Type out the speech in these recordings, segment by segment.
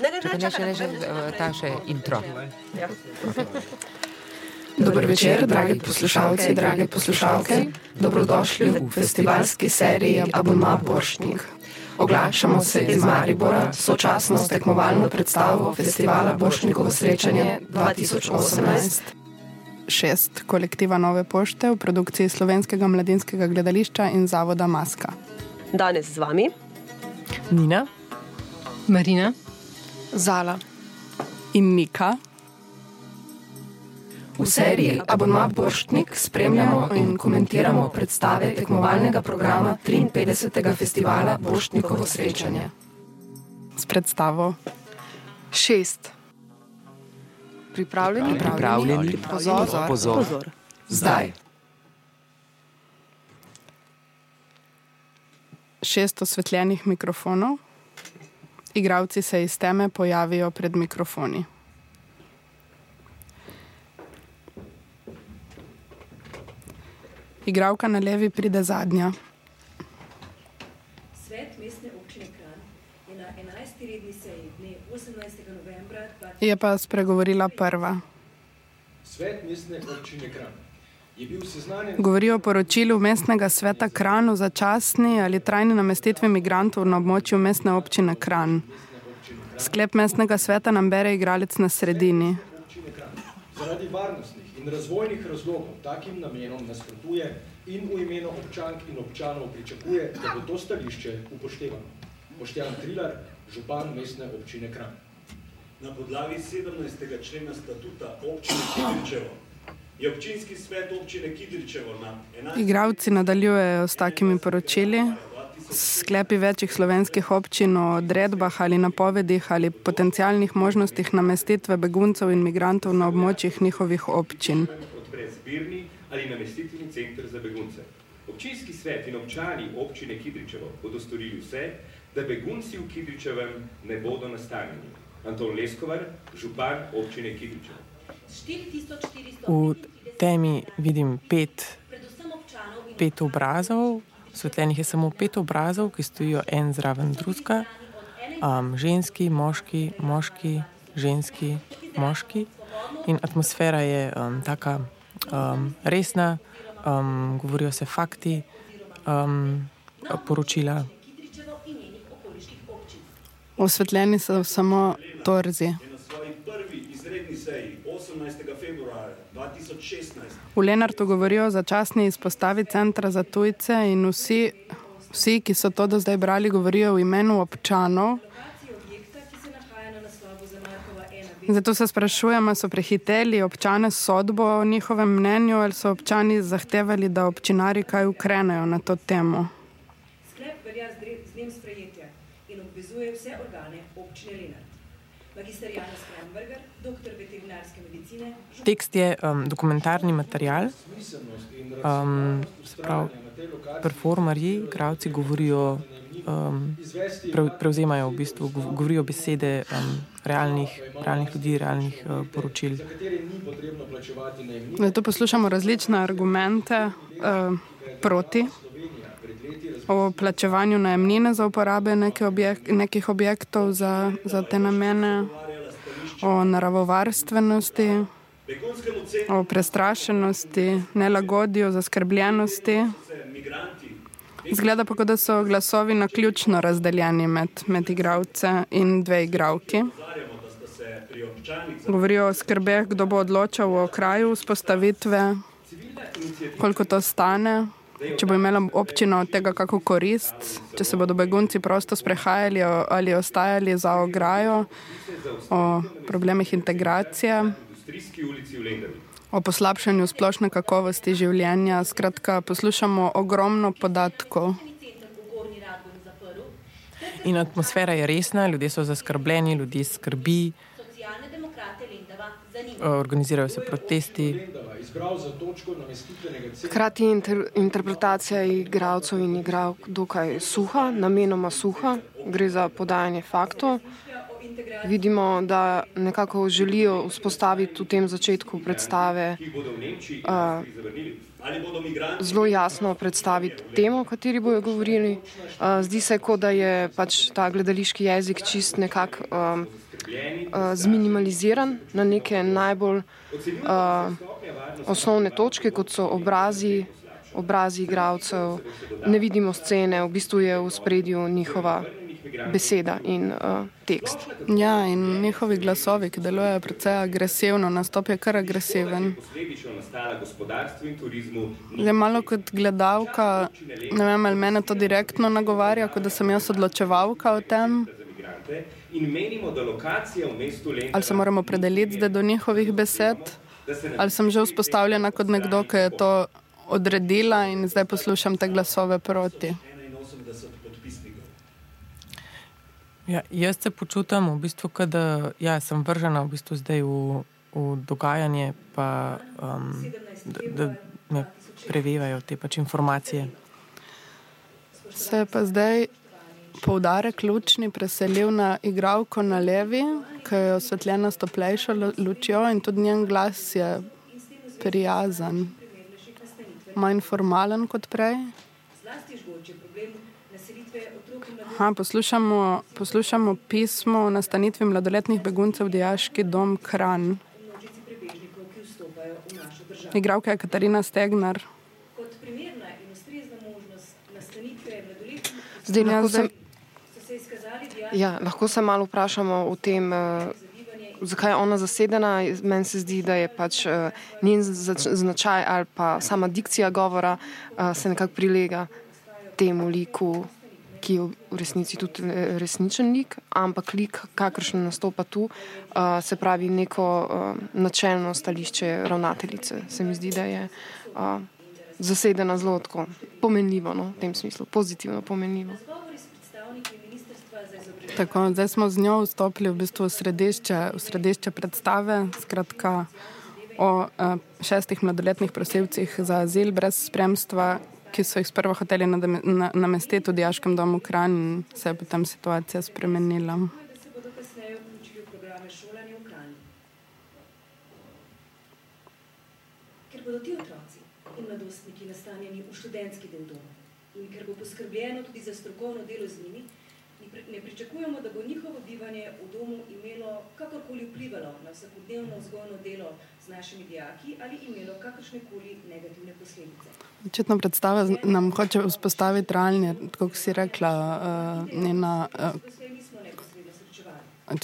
Čakaj, še, ne, ta še intro. Ja. Dober večer, dragi poslušalci, drage poslušalke. Dobrodošli v festivalski seriji Abonma Borštnik. Oglašamo se iz Maribora, sočasno s tekmovalno predstavo festivala Borštnikovo srečanje 2018. Šest kolektiva Nove pošte v produkciji Slovenskega mladinskega gledališča in Zavoda Maska. Danes z vami Nina, Marina, Zala in Mika. V seriji Abonma Borštnik spremljamo in komentiramo predstave tekmovalnega programa 53. festivala Borštnikovo srečanje. S predstavo šest. Pripravljeni? Pripravljeni. Pozor. Pozor. pozor. Zdaj. šest osvetljenih mikrofonov. Igravci se iz teme pojavijo pred mikrofoni. Igravka na levi pride zadnja. Svet mestne občine Kranj je na 11. redni seji dne 18. novembra 2020 Je pa spregovorila prva. Svet mestne občine Kranj Govori o poročilu mestnega sveta Kranj o začasni ali trajni namestitvi migrantov na območju mestne občine Kranj. Sklep mestnega sveta nam bere igralec na sredini. Zaradi varnostnih in razvojnih razlogov takim namenom nasprotuje in v imenu občank in občanov pričakuje, da bo to stališče upoštevano. Boštjan Trilar, župan mestne občine Kranj. Na podlagi 17. člena statuta občine Kidričevo Igravci nadaljujejo s takimi poročili. Sklepi večjih slovenskih občin o odredbah ali napovedih ali potencijalnih možnostih namestitve beguncev in migrantov na območjih njihovih občin. odpre zbirni ali namestitveni center za begunce. Občinski svet in občani občine Kidričevo bodo storili vse, da begunci v Kidričevem ne bodo nastanjeni. Anton Leskovar, župan občine Kidričevo. v temi vidim pet, pet obrazov, svetljenih je samo pet obrazov, ki stojijo en zraven drugega, um, ženski, moški, moški, ženski, moški. In atmosfera je um, taka um, resna, um, govorijo se fakti, um, poročila. Osvetljeni so samo torzi. Je na svoji prvi izredni seji 18. februarja 2016 V Lenartu govorijo o začasni izpostavi centra za tujce in vsi, vsi, ki so to do zdaj brali, govorijo v imenu občanov. objekta, ki se nahaja na naslovu za Markova 1B. Zato se sprašujemo, so prehiteli občane s sodbo o njihovem mnenju ali so občani zahtevali, da občinari kaj ukrenejo na to temo. Sklep velja z dnem sprejetja in obvezuje vse organe občine Lenart. Magister Janez Kramberger, doktor medicine, Tekst je um, dokumentarni material, um, se pravi, performerji, igravci govorijo, um, prevzemajo v bistvu, gov- govorijo besede um, realnih, realnih ljudi, realnih uh, poročil. Zato poslušamo različne argumente uh, proti. O plačevanju najemnine za uporabe objek nekih objektov za, za te namene, o naravovarstvenosti, o prestrašenosti, nelagodju, zaskrbljenosti. Zgleda pa, da so glasovi na ključno razdeljeni med, med igravce in dve igravki. Govorijo o skrbeh, kdo bo odločal o kraju vzpostavitve, koliko to stane, če bo imela občina od tega kako korist, če se bodo begunci prosto sprehajali ali ostajali za ograjo, o problemih integracije, Industrijski ulici v Lendavi. o poslabšanju splošne kakovosti življenja. Skratka, poslušamo ogromno podatkov. In atmosfera je resna, ljudje so zaskrbljeni, ljudi skrbi, organizirajo se protesti. Izbral za točko namestitvenega centra Hkrati je inter, interpretacija igralcev in igralk dokaj suha, namenoma suha, gre za podajanje faktov. Vidimo, da nekako želijo vzpostaviti v tem začetku predstave zelo jasno predstaviti temo, o kateri bojo govorili. Uh, zdi se, kot da je pač ta gledališki jezik čist nekako um, uh, zminimaliziran na neke najbolj uh, osnovne točke, kot so obrazi, obrazi igralcev, ne vidimo scene, v bistvu je v spredju njihova beseda in uh, tekst. Ja, in njihovi glasovi, ki delujejo precej agresivno, nastop je kar agresiven. Zdaj, malo kot gledalka, ne vem, ali mene to direktno nagovarja, kot da sem jaz odločevalka o tem. Ali se moramo predeliti zdaj do njihovih besed, ali sem že vzpostavljena kot nekdo, ki je to odredila in zdaj poslušam te glasove proti. Ja, jaz se počutim, v bistvu, da ja, sem vržena v bistvu zdaj v, v dogajanje, pa um, da, da me prevevajo te pač informacije. Se pa zdaj poudarek ključni preselil na igralko na levi, ki je osvetljena s toplejšo lučjo in tudi njen glas je prijazen, manj formalen kot prej. Aha, poslušamo, poslušamo pismo o nastanitvi mladoletnih beguncev v Dijaški dom Kran. Igravka je Katarina Stegnar. Zdaj, lahko, se, ja, lahko se malo vprašamo o tem, uh, zakaj je ona zasedena. Meni se zdi, da je pač uh, njen značaj ali pa sama dikcija govora uh, se nekako prilega temu liku ki je v resnici tudi resničen lik, ampak lik, kakršen nastopa tu, uh, se pravi neko uh, načelno stališče ravnateljice. Se mi zdi, da je uh, zasedena zelo tako pomenljivo, no, v tem smislu, pozitivno pomenljivo. Tako, zdaj smo z njo vstopili v, bistvu v, središče, v središče predstave, skratka o uh, šestih mladoletnih prosilcih za azil brez spremstva, ki so jih sprva hoteli namestiti v Dijaškem domu Kran, in se je potem situacija spremenila. Ker bodo ti otroci in mladostniki nastanjeni v študentski del doma in ker bo poskrbljeno tudi za strokovno delo z njimi, ne pričakujemo, da bo njihovo bivanje v domu imelo kakorkoli vplivalo na vsakodnevno vzgojno delo z našimi dijaki ali imelo kakršne koli negativne posledice. Očitno predstava nam hoče vzpostaviti realni, kot si rekla, uh, njena, uh,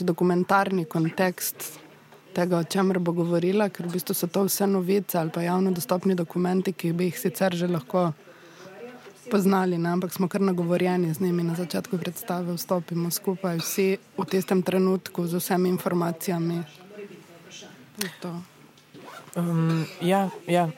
dokumentarni kontekst tega, o čemer bo govorila, ker v bistvu so to vse novice ali pa javno dostopni dokumenti, ki bi jih sicer že lahko poznali, ne? ampak smo kar nagovorjeni z njimi na začetku predstave, vstopimo skupaj vsi v tistem trenutku z vsemi informacijami. Um, ja, ja.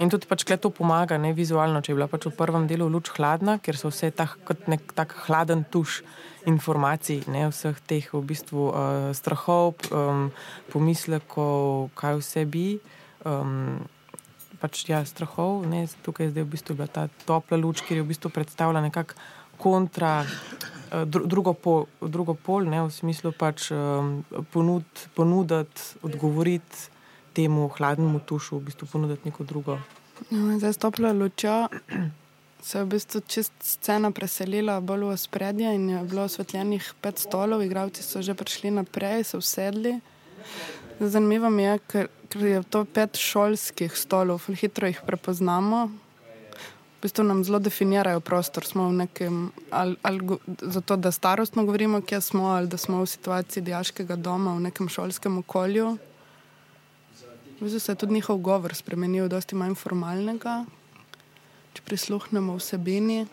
In tudi pač, to pomaga, ne vizualno, če je bila pač v prvem delu luč hladna, ker so vse tak, kot nek tak hladen tuš informacij, ne vseh teh v bistvu uh, strahov, um, pomislekov, kaj vse bi. Um, pač, ja, strahov. Ne, tukaj je v bistvu ta topla luč, ki je v bistvu predstavlja nekako kontra, uh, drugo, pol, drugo pol, ne, v smislu pač um, ponud, ponuditi, odgovoriti temu hladnemu tušu, v bistvu ponuditi neko drugo. No, zdaj s toplo lučjo se je v bistvu čist scena preselila bolj v spredje in je bilo osvetljenih pet stolov, igravci so že prišli naprej, so usedli. Zanimivo mi je, ker, ker je to pet šolskih stolov, hitro jih prepoznamo. V bistvu nam zelo definirajo prostor. Smo v nekem, ali, ali, zato, da starostno govorimo, kje smo, ali da smo v situaciji diaškega doma, v nekem šolskem okolju. V bistvu se je tudi njihov govor spremenil, dosti manj formalnega, če prisluhnemo vsebini.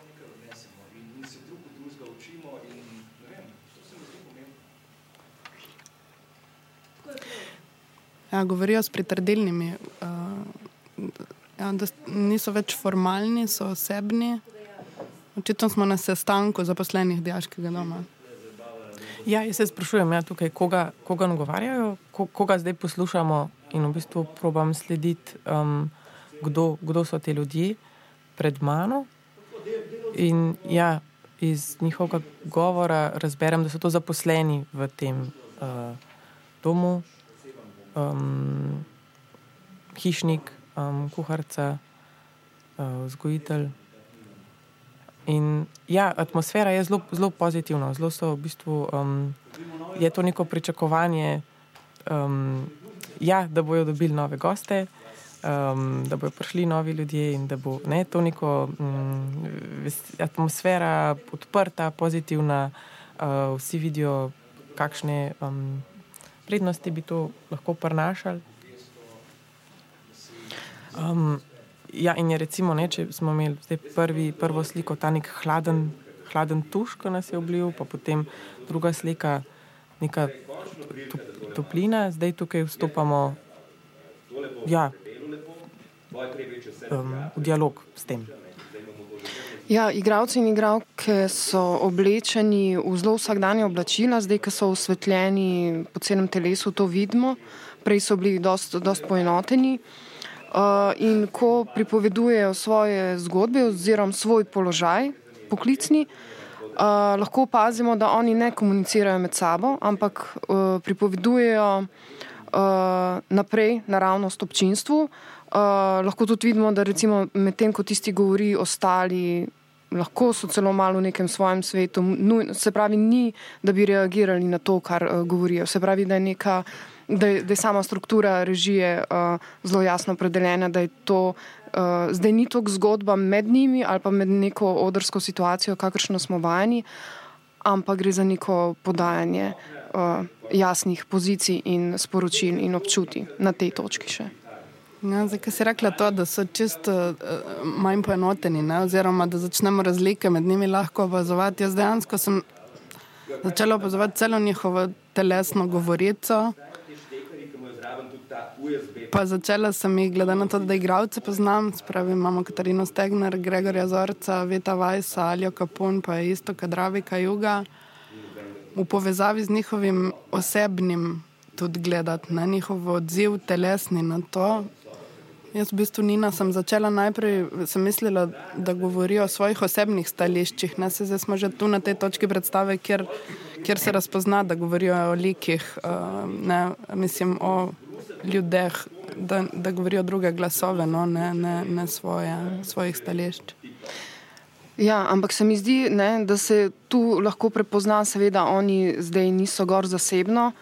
Ja, govorijo s pritrdilnimi, uh, ja, niso več formalni, so osebni. Očitno smo na sestanku zaposlenih diaškega doma. Ja, jaz se sprašujem, ja, tukaj, koga, koga nagovarjajo, ko, koga zdaj poslušamo in v bistvu probam slediti, um, kdo, kdo so ti ljudje pred mano. In ja, iz njihovega govora razberem, da so to zaposleni v tem uh, domu, um, hišnik, um, kuharica, uh, vzgojitelj. In ja, atmosfera je zelo, zelo pozitivna, zelo so v bistvu um, je to neko pričakovanje, um, ja, da bodo dobili nove goste, um, da bodo prišli novi ljudje in da bo ne, to neko um, atmosfera odprta, pozitivna, uh, vsi vidijo, kakšne um, prednosti bi to lahko prenašali. Um, ja, in je recimo, ne, če smo imeli prvi, prvo sliko, ta nek hladen, hladen tuš, ki nas je oblil, pa potem druga slika, neka toplina, zdaj tukaj vstopamo ja, um, v dialog s tem. Ja, igravci in igravke so oblečeni v zelo vsakdanje oblačila, zdaj, ko so osvetljeni po celem telesu, to vidimo. Prej so bili dost, dost poenoteni. Uh, in ko pripovedujejo svoje zgodbe oziroma svoj položaj, poklicni, uh, lahko opazimo, da oni ne komunicirajo med sabo, ampak uh, pripovedujejo uh, naprej naravnost občinstvu. Uh, lahko tudi vidimo, da recimo medtem, ko tisti govori, ostali lahko so celo malo v nekem svojem svetu. Nuj, se pravi, ni, da bi reagirali na to, kar uh, govorijo. Se pravi, da je, neka, da je, da je sama struktura režije uh, zelo jasno opredeljena, da je to. Uh, zdaj ni to zgodba med njimi ali pa med neko odrsko situacijo, kakršno smo vajeni, ampak gre za neko podajanje uh, jasnih pozicij in sporočil in občuti na tej točki še. Ja, zakaj si rekla to, da so čisto uh, manj poenoteni, ne? oziroma da začnemo razlike med njimi lahko opazovati? Jaz dejansko sem začela opazovati celo njihovo telesno govorico. Pa začela sem jih, glede na to, da igralce poznam, spravi imamo Katarino Stegner, Gregorja Zorca, Vita Vajsa, Aljo Kapun, pa isto Kadravika Juga, v povezavi z njihovim osebnim tudi gledati na njihov odziv, telesni na to, Jaz v bistvu Nina sem začela najprej, sem mislila, da govorijo o svojih osebnih stališčih. Se zdaj smo že tu na tej točki predstave, kjer, kjer se razpozna, da govorijo o likih, uh, ne, mislim o ljudeh, da, da govorijo druge glasove, no? ne, ne, ne svoje, svojih stališč. Ja, ampak se mi zdi, ne, da se tu lahko prepozna, seveda oni zdaj niso gor zasebno.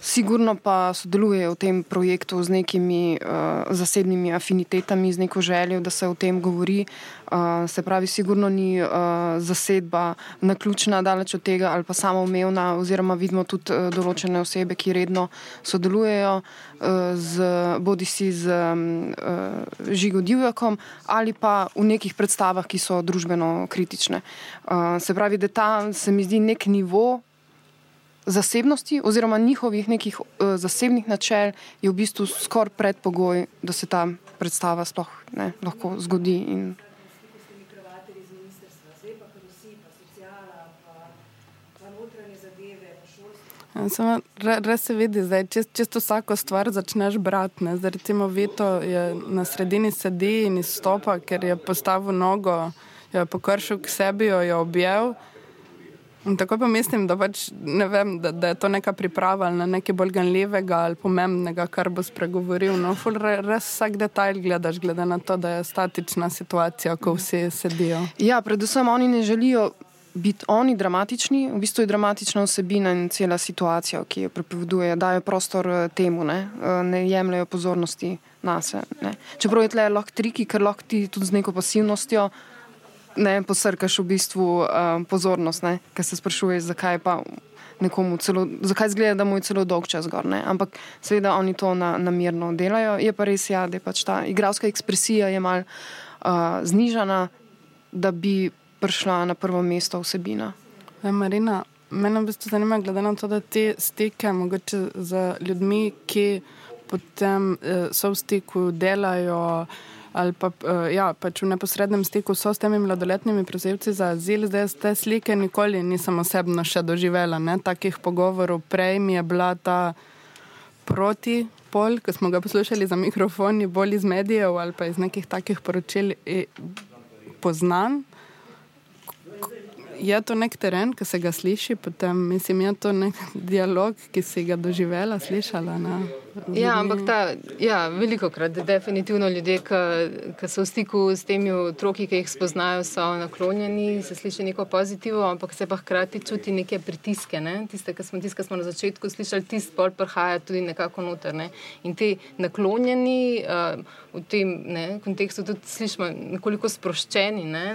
Sigurno pa sodelujejo v tem projektu z nekimi uh, zasebnimi afinitetami, z neko željo, da se o tem govori. Uh, se pravi, sigurno ni uh, zasedba naključna, daleč od tega, ali pa samoumevna, oziroma vidimo tudi uh, določene osebe, ki redno sodelujejo uh, z bodi si z uh, Žigo Divjakom ali pa v nekih predstavah, ki so družbeno kritične. Uh, se pravi, da ta se mi zdi nek nivo zasebnosti oziroma njihovih nekih uh, zasebnih načel je v bistvu skoraj predpogoj, da se ta predstava sploh ne, lahko zgodi. In... Ja, res se vidi, da čist, čisto vsako stvar začneš brati. Zdaj, recimo, Vito je na sredini sedi in izstopa, ker je postavil nogo, jo je pokršil k sebi, jo je objel. Tako pa mislim, da, pač, vem, da, da je to neka priprava na nekaj bolj ganljivega ali pomembnega, kar bo spregovoril. No, re, res vsak detajl gledaš, glede na to, da je statična situacija, ko vsi sedijo. Ja, predvsem oni ne želijo biti oni dramatični, v bistvu je dramatična osebina in cela situacija, ki jo prepoveduje, dajo prostor eh, temu, ne, eh, ne jemljajo pozornosti na sebe. Čeprav je tle lahko triki, ker lahko ti tudi z neko pasivnostjo ne posrkaš v bistvu um, pozornost, ker se sprašuješ, zakaj pa nekomu celo, zakaj zgleda, da mu je celo dolg čas gor. Ne? Ampak seveda oni to na, namirno delajo. Je pa res, ja, da je pač ta igralska ekspresija je mal uh, znižana, da bi prišla na prvo mesto vsebina. Ja, Marina, mene v bistvu zanima, glede na to, da te stike mogoče z ljudmi, ki potem uh, so v stiku, delajo ali pa uh, ja, pač v neposrednem stiku so s temi mladoletnimi prosilci za azil. Zdaj te slike nikoli nisem osebno še doživela, ne? takih pogovorov. Prej mi je bila ta proti pol, ko smo ga poslušali za mikrofoni, bolj iz medijev ali pa iz nekih takih poročil poznan. Je to nek teren, ki se ga sliši, potem mislim, je to nek dialog, ki si ga doživela, slišala. Ne? Ja, ampak ta, ja, veliko krat, definitivno ljudje, ki so v stiku s temi otroki, ki jih spoznajo, so naklonjeni, se sliši neko pozitivno, ampak se pa hkrati čuti neke pritiske. Ne? Tiste, ki smo, tiste, ki smo na začetku slišali, tisti pol prihaja tudi nekako noter. Ne? In ti naklonjeni uh, v tem ne, kontekstu tudi slišimo nekoliko sproščeni, ne?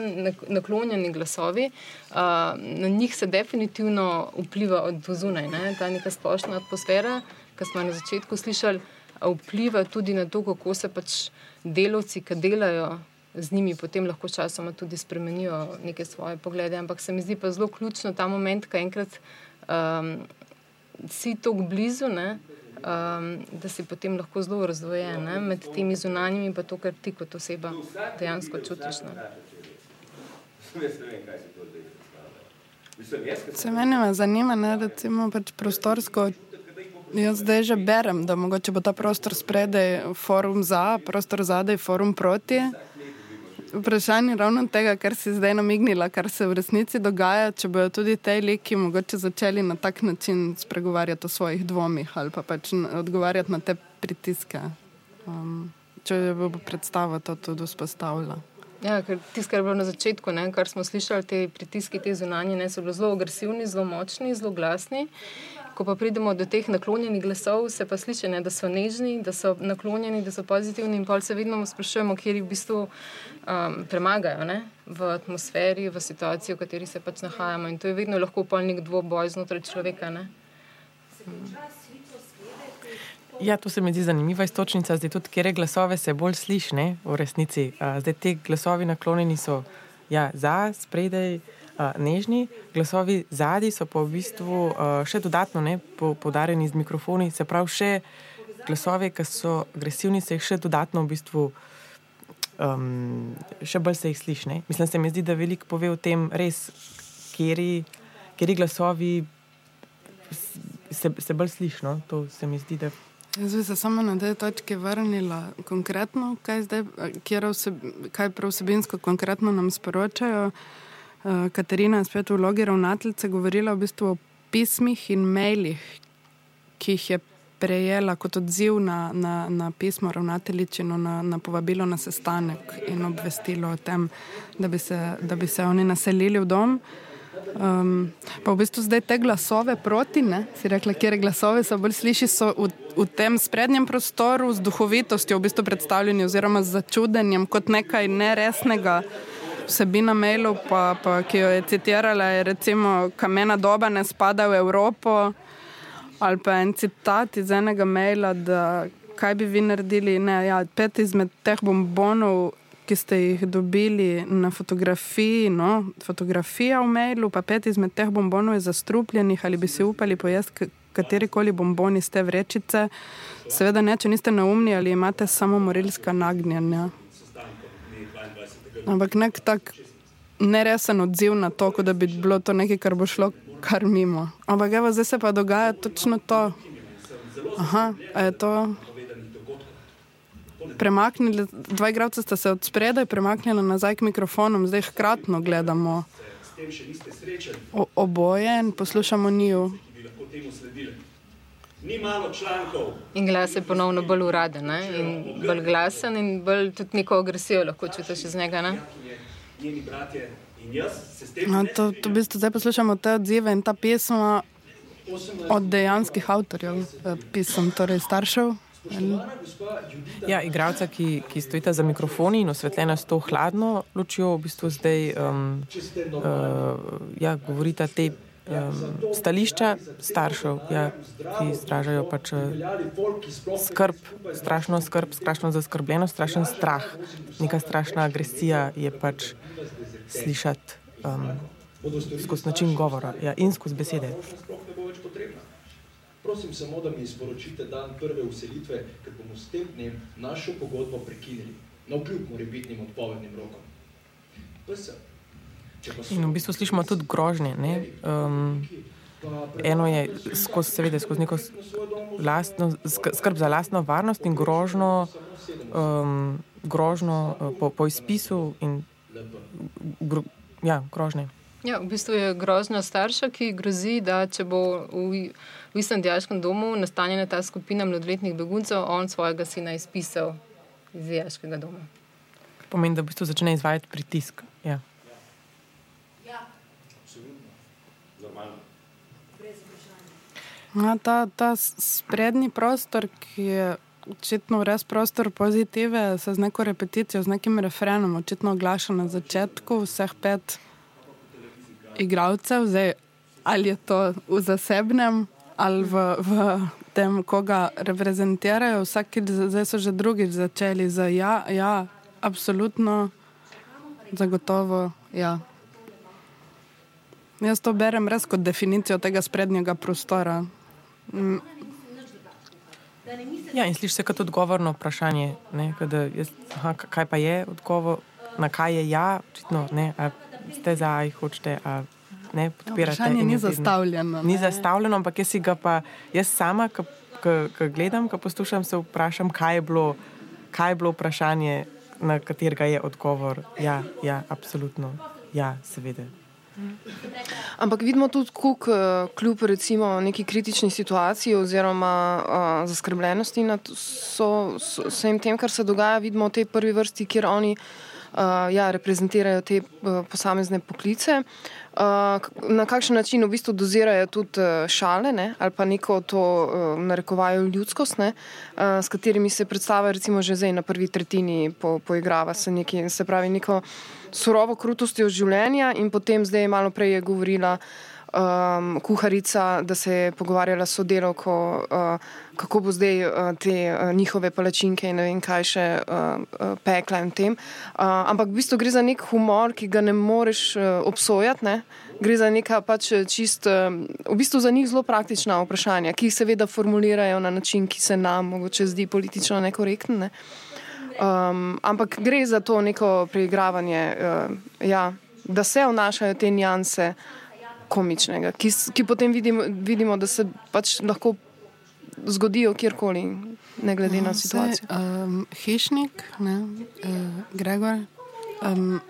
naklonjeni glasovi, uh, na njih se definitivno vpliva od zunaj, ne? ta neka splošna atmosfera ki smo na začetku slišali, vpliva tudi na to, kako se pač delavci, ki delajo z njimi, potem lahko časoma tudi spremenijo neke svoje poglede. Ampak se mi zdi pa zelo ključno ta moment, ko enkrat um, si tako blizu. Ne, Um, da si potem lahko zelo razdvojen ne? med temi zunanjimi in to, kar ti kot oseba dejansko čutiš. Ne? Se meni zanima, da recimo pač prostorsko Jaz zdaj že berem, da mogoče bo ta prostor spredaj forum za, prostor zadaj forum proti. Vprašanje je ravno tega, kar si zdaj namignila, kar se v resnici dogaja, če bodo tudi te liki mogoče začeli na tak način spregovarjati o svojih dvomih ali pa pač odgovarjati na te pritiske. Um, če bo predstava to tudi vzpostavila. Ja, ker tisto, kar je bilo na začetku, ne, kar smo slišali, te pritiski, te zunanje, ne, so bili zelo agresivni, zelo močni, zelo glasni ko pa pridemo do teh naklonjenih glasov, se pa sliši, ne, da so nežni, da so naklonjeni, da so pozitivni, in pa se vedno sprašujemo, kje jih v bistvu um, premagajo ne, v atmosferi, v situaciji, v kateri se pač nahajamo. In to je vedno lahko polnik dvoboj znotraj človeka. Ne. Ja, to se mi zdi zanimiva istočnica, zdaj tudi, kjer glasove se bolj sliši v resnici. Zdaj te glasovi naklonjeni so ja, za, spredaj nežni, glasovi zadnji so pa v bistvu še dodatno ne, po, podarjeni z mikrofoni, se pravi, še glasovi, ki so agresivni, se jih še dodatno v bistvu. Um, še bolj se jih sliši. Mislim, se mi zdi, da veliko pove o tem, res, kjeri, kjeri glasovi se, se bolj slišijo. No? To se mi zdi, da. Jaz bi se samo na te točke vrnila konkretno, kaj, zdaj, vse, kaj prav vsebinsko konkretno nam sporočajo. Eh, Katarina spet v vlogi ravnateljice govorila v bistvu o pismih in mailih, ki jih je prejela kot odziv na, na, na pismo ravnateljičino, na, na povabilo na sestanek in obvestilo o tem, da bi se, da bi se oni naselili v dom. Um, pa v bistvu zdaj te glasove proti, ne? si rekla, kje glasove so bolj sliši, so v, v tem sprednjem prostoru z duhovitostjo v bistvu predstavljeni oziroma z začudenjem kot nekaj neresnega vsebina mailov, pa, pa, ki jo je citirala, je recimo, kamena doba ne spada v Evropo, ali pa en citat iz enega maila, da kaj bi vi naredili. Ne, ja, pet izmed teh bombonov, ki ste jih dobili na fotografiji, no, fotografija v mailu, pa pet izmed teh bombonov je zastrupljenih, ali bi si upali pojesti katerikoli bombon iz te vrečice. Seveda ne, če niste naumni ali imate samo morilska nagnjenja. Ampak nek tak neresen odziv na to, da bi bilo to nekaj, kar bo šlo kar mimo. Ampak evo, zdaj se pa dogaja točno to. Aha, je to. Premaknili, dva igralca sta se od spredaj premaknila nazaj k mikrofonom, zdaj hkratno gledamo o, oboje in poslušamo njiju. Ni malo člankov. In glas je ponovno bolj uraden, ne? in bolj glasen, in bolj tudi neko agresijo lahko čutiš iz njega. Ne? No, to, to v bistvu zdaj poslušamo te odzive in ta pisma od dejanskih avtorjev, eh, pisem, torej staršev. Ja, igralca, ki, ki stojita za mikrofoni in osvetljena s to hladno lučjo, v bistvu zdaj um, uh, ja, govorita te um, stališča staršev, ja, ki izražajo pač eh, skrb, strašno skrb, strašno zaskrbljeno, strašen strah. Neka strašna agresija je pač slišati um, skozi način govora ja, in skozi besede. Prosim samo, da mi sporočite dan prve uselitve, ker bomo s tem dnem našo pogodbo prekinili, na vkljub morebitnim odpovednim rokom. PS. In v bistvu slišimo tudi grožnje. Um, eno je skozi, seveda, skozi neko lastno, skrb za lastno varnost in grožno, um, grožno uh, po, po izpisu in gro, ja, grožnje. Ja, v bistvu je grožnja starša, ki grozi, da če bo v, v istem diaškem domu nastanjena ta skupina mladoletnih beguncev, on svojega sina izpisal iz diaškega doma. Pomeni, da v bistvu začne izvajati pritisk. Ja. Ta, ta sprednji prostor, ki je očitno res prostor pozitive, se z neko repeticijo, z nekim refrenom, očitno oglaša na začetku vseh pet igralcev, zdaj, ali je to v zasebnem ali v, v tem, koga reprezentirajo. Vsaki, zdaj so že drugič začeli z ja, ja, absolutno, zagotovo. Ja. Jaz to berem res kot definicijo tega sprednjega prostora. Ja, in slišiš se kot odgovor na vprašanje, jaz, aha, kaj pa je odgovor, na kaj je ja, očitno ne, ste za, aj hočete. A, Ne, vprašanje ni zastavljeno. Ni zastavljeno, ampak jaz si ga pa, jaz sama, ki gledam, ki poslušam, se vprašam, kaj je, bilo, kaj je bilo vprašanje, na katerega je odgovor. Ja, ja absolutno. Ja, seveda. Ampak vidimo tudi, kako eh, kljub recimo neki kritični situaciji oziroma uh, zaskrbljenosti nad so, so, vsem tem, kar se dogaja, vidimo v tej prvi vrsti, kjer oni uh, ja, reprezentirajo te uh, posamezne poklice. Uh, na kakšen način v bistvu dozirajo tudi uh, šale ne? ali pa neko to uh, narekovajo ljudskost, ne? uh, s katerimi se predstavlja, recimo, že zdaj na prvi tretjini po, poigrava se neki, se pravi, neko surovo krutostjo življenja, in potem zdaj malo prej je govorila um, kuharica, da se je pogovarjala s sodelovko, uh, kako bo zdaj uh, te uh, njihove palačinke in ne vem kaj še uh, uh, pekla in tem. Uh, ampak v bistvu gre za nek humor, ki ga ne moreš uh, obsojati. Ne? Gre za neka pač čist, v bistvu za njih zelo praktična vprašanja, ki jih seveda formulirajo na način, ki se nam mogoče zdi politično nekorekten. Ne? Um, ampak gre za to neko preigravanje, uh, ja, da se vnašajo te nianse komičnega, ki, ki potem vidimo, vidimo, da se pač lahko zgodijo kjerkoli, ne glede na situacijo. Um, hišnik, ne, uh, Gregor. Um,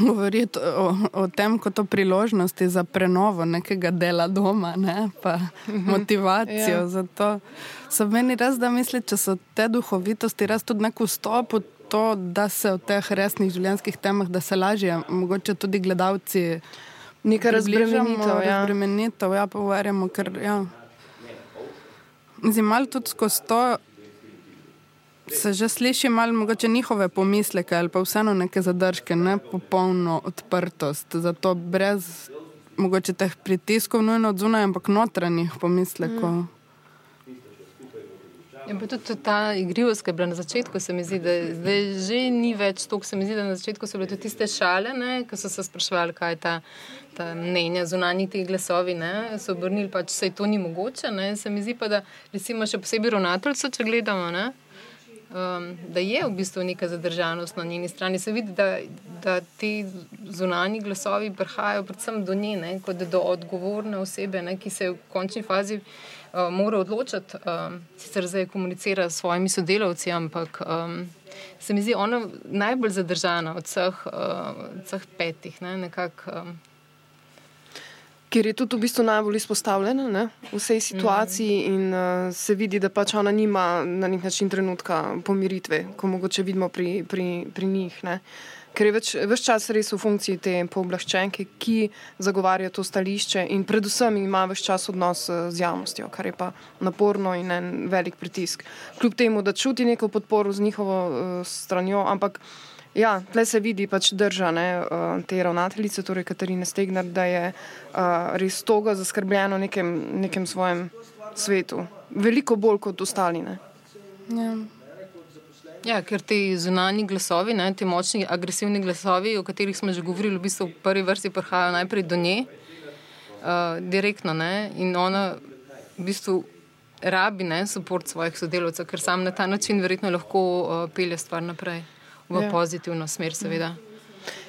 Govoriti o, o tem, kot o priložnosti za prenovo nekega dela doma, ne, pa mhm. motivacijo ja. za to. So meni res, da misli, če so te duhovitosti res tudi nek vstop v to, da se o teh resnih življenjskih temah, da se lažje, mogoče tudi gledalci. Nekaj razbremenitev, ja. razbremenitev, ja, pogovarjamo, ker, ja. Zim, malo tudi skozi to se že sliši malo njihove pomisleke ali pa vseeno neke zadržke, ne popolno odprtost. Zato brez mogoče teh pritiskov nujno od zunaj, ampak notranjih pomislekov. Mm. Ja, pa tudi ta igrivost, ki je bila na začetku, se mi zdi, da zdaj že ni več to, kar se mi zdi, da na začetku so bile tudi tiste šale, ki so se sprašvali, kaj je ta, ta mnenja zunanji teh glasovi, ne, so obrnili, pač se to ni mogoče. Ne. Se mi zdi pa, da recimo še posebej ravnateljstvo, če gledamo, ne, um, da je v bistvu neka zadržanost na njeni strani. Se vidi, da, da ti zunani glasovi prihajajo predvsem do nje, ne, kot do odgovorne osebe, ne, ki se v končni fazi uh, mora odločiti, um, sicer zdaj komunicira s svojimi sodelavci, ampak um, se mi zdi ona najbolj zadržana od vseh, uh, vseh petih. Ne, nekak, um, ker je tudi v bistvu najbolj izpostavljena ne, v vsej situaciji mm. in uh, se vidi, da pač ona nima na nek način trenutka pomiritve, ko mogoče vidimo pri, pri, pri njih. Ne. Ker je več, več čas res v funkciji te pooblaščenke, ki zagovarja to stališče in predvsem ima več čas odnos eh, z javnostjo, kar je pa naporno in en velik pritisk. Kljub temu, da čuti neko podporo z njihovo uh, stranjo, ampak. Ja, tle se vidi pač držane uh, te ravnateljice, torej Katarine Stegner, da je uh, res toga zaskrbljeno nekem, nekem svojem svetu. Veliko bolj kot ostali. Ja. ja, ker ti zunani glasovi, ne, ti močni, agresivni glasovi, o katerih smo že govorili, v bistvu v prvi vrsti prihajajo najprej do nje, uh, direktno. Ne, in ona v bistvu rabi ne, podporo svojih sodelavcev, ker sam na ta način verjetno lahko uh, pelje stvar naprej v ja. pozitivno smer, seveda.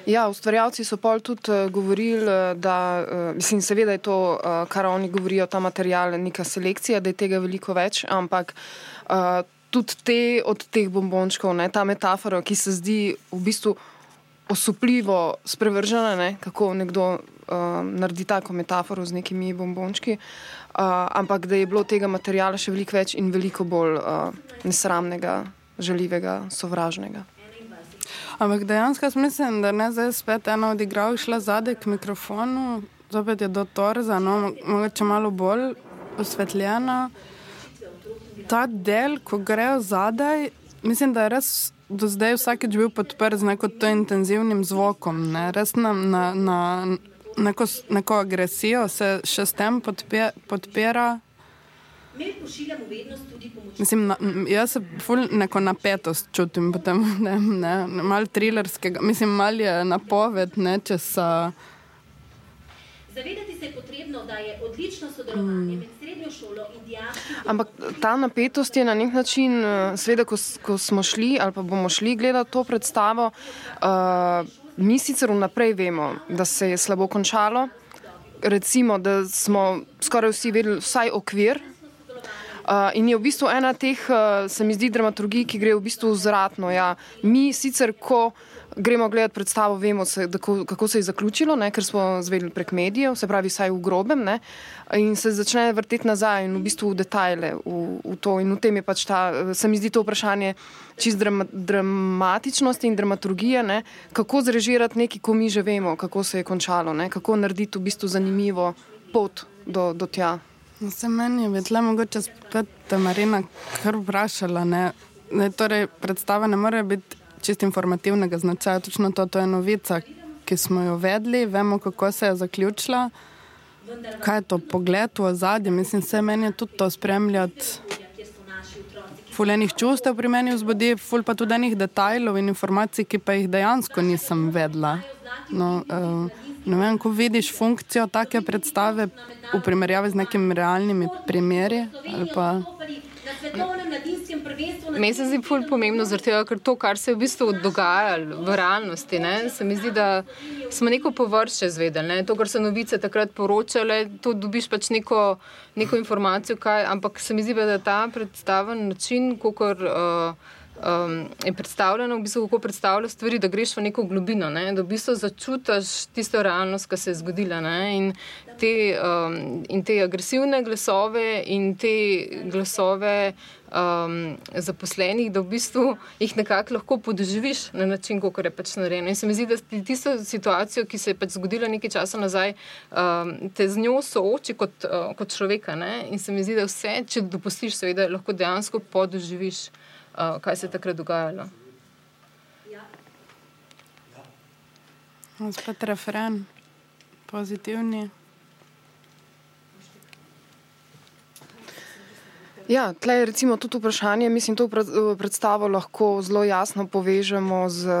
Ja, ustvarjalci so pol tudi uh, govorili, eh, da, uh, mislim, seveda je to, kar oni govorijo, ta material, neka selekcija, da je tega veliko več, ampak tudi te od teh bombončkov, ne, ta metafora, ki se zdi v bistvu osupljivo sprevržena, ne, kako nekdo uh, naredi tako metaforo z nekimi bombončki, uh, ampak da je bilo tega materijala še veliko več in veliko bolj uh, nesramnega, žaljivega, sovražnega. Ampak dejansko mislim, da ne zdaj spet ena od igrav šla zadaj k mikrofonu, zopet je do torza, no, mogoče malo bolj osvetljena. Ta del, ko grejo zadaj, mislim, da je res do zdaj vsakeč bil podprt z neko to intenzivnim zvokom, ne? res na, na, na neko, neko agresijo se še s tem podpe, podpira. Mislim, na, jaz se ful neko napetost čutim, potem, ne, ne, malo trilerskega, mislim, malo je napoved, ne, če so. Zavedati se je potrebno, da je odlično sodelovanje mm. med srednjo šolo in dijaki. Ampak ta napetost je na nek način, eh, seveda, ko, ko smo šli ali pa bomo šli gledati to predstavo, uh, mi sicer vnaprej vemo, da se je slabo končalo. Recimo, da smo skoraj vsi vedeli vsaj okvir. Uh, in je v bistvu ena teh, uh, se mi zdi, dramaturgij, ki gre v bistvu zratno. Ja. Mi sicer, ko gremo gledati predstavo, vemo, se, da, kako se je zaključilo, ne, ker smo zvedeli prek medijev, se pravi, vsaj v grobem, ne, in se začne vrteti nazaj in v bistvu v detajle v, v to. In v tem je pač ta, se mi zdi to vprašanje čist drama, dramatičnosti in dramaturgije, ne, kako zrežirati nekaj, ko mi že vemo, kako se je končalo, ne, kako narediti v bistvu zanimivo pot do, do tja. No, se meni je vedela, mogoče spet ta Marina kar vprašala. Ne? Ne, torej, predstava ne more biti čist informativnega značaja. Točno to, to je novica, ki smo jo vedeli, vemo, kako se je zaključila. Kaj je to pogled v ozadje? Mislim, se meni je tudi to spremljati. Fuljenih čustev pri meni vzbudi, ful pa tudi enih detajlov in informacij, ki pa jih dejansko nisem vedela. No, uh, ne vem, ko vidiš funkcijo take predstave v primerjavi z nekimi realnimi primeri na svetovnem mladinskem. Meni se zdi ful pomembno, tega, ker to, kar se je v bistvu dogajalo v realnosti, ne, se mi zdi, da smo neko površje zvedeli. Ne. To, kar so novice takrat poročale, to dobiš pač neko, neko informacijo, kaj, ampak se mi zdi, da je ta predstaven način, kako. Uh, um, je predstavljeno, v bistvu, kako predstavlja stvari, da greš v neko globino, ne? da v bistvu začutiš tisto realnost, ki se je zgodila. In te, um, in te agresivne glasove in te glasove. Um, zaposlenih, da v bistvu jih nekako lahko podoživiš na način, kako je pač narejeno. In se mi zdi, da tisto situacijo, ki se je pač zgodila nekaj časa nazaj, um, te z njo sooči kot, uh, kot človeka. Ne? In se mi zdi, da vse, če dopustiš, seveda, lahko dejansko podoživiš uh, kaj se je takrat dogajalo. Spet referen, pozitivni. Ja, tle je recimo tudi vprašanje, mislim, to predstavo lahko zelo jasno povežemo z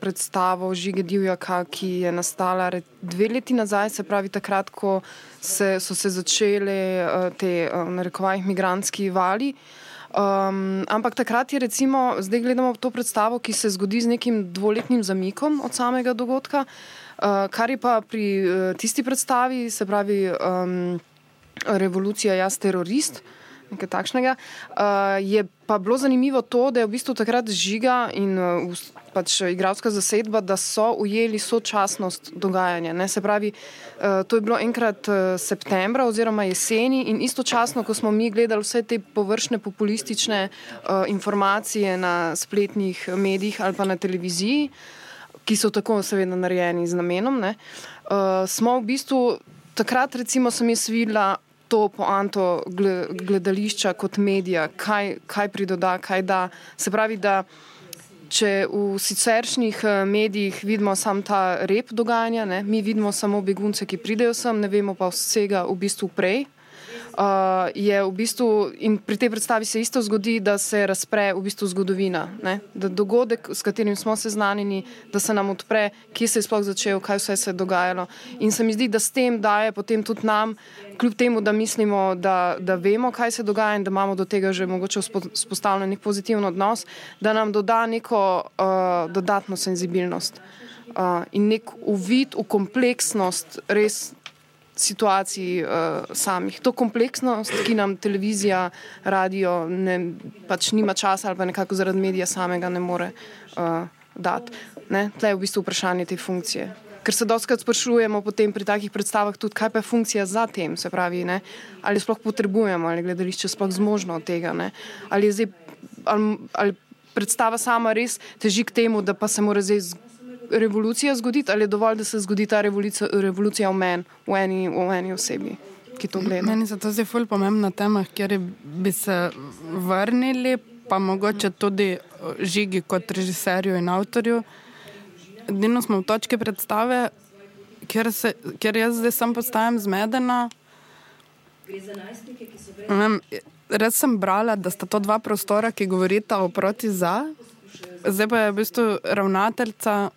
predstavo Žige Divjaka, ki je nastala dve leti nazaj, se pravi takrat, ko se, so se začele te, narekovajih, migranski vali. Uh, Um, ampak takrat je, recimo, zdaj gledamo to predstavo, ki se zgodi z nekim dvoletnim zamikom od samega dogodka, uh, kar je pa pri uh, tisti predstavi, se pravi, um, revolucija, jaz terorist. Nekaj takšnega. Uh, je pa bilo zanimivo to, da je v bistvu takrat žiga in uh, pač igralska zasedba, da so ujeli sočasnost dogajanja. Ne? Se pravi, uh, to je bilo enkrat uh, septembra oziroma jeseni in istočasno, ko smo mi gledali vse te površne populistične uh, informacije na spletnih medijih ali pa na televiziji, ki so tako seveda narejeni z namenom, ne? uh, smo v bistvu takrat recimo sem jaz videla to poanto gledališča kot medija, kaj, kaj pridoda, kaj da. Se pravi, da če v siceršnjih eh, medijih vidimo samo ta rep dogajanja, ne, mi vidimo samo begunce, ki pridejo sem, ne vemo pa vsega v bistvu prej uh, je v bistvu, in pri tej predstavi se isto zgodi, da se razpre v bistvu zgodovina. Ne? Da dogodek, s katerim smo seznanjeni, da se nam odpre, kje se je sploh začel, kaj vse se je dogajalo. In se mi zdi, da s tem daje potem tudi nam, kljub temu, da mislimo, da, da vemo, kaj se dogaja in da imamo do tega že mogoče vzpostavljen nek pozitiven odnos, da nam doda neko uh, dodatno senzibilnost. Uh, in nek uvid v kompleksnost res situacij uh, samih. To kompleksnost, ki nam televizija, radio ne, pač nima časa ali pa nekako zaradi medija samega ne more uh, dati. Tle je v bistvu vprašanje te funkcije. ker se doskrat sprašujemo potem pri takih predstavah tudi, kaj pa je funkcija za tem, se pravi, ne? ali sploh potrebujemo, ali gledališče sploh zmožno od tega, ne? ali je zdaj, ali, ali predstava sama res teži k temu, da pa se mora zdaj revolucija zgoditi, ali je dovolj, da se zgodi ta revolucija, revolucija v meni, v eni, v eni osebi. Meni se to zdi zelo pomembna tema, ker bi se vrnili, pa mogoče tudi žigi kot režiserju in avtorju. Edino smo v točki predstave, kjer, se, kjer jaz zdaj sem postajam zmedena. Vem, res sem brala, da sta to dva prostora, ki govorita o proti za. Zdaj pa je v bistvu ravnateljica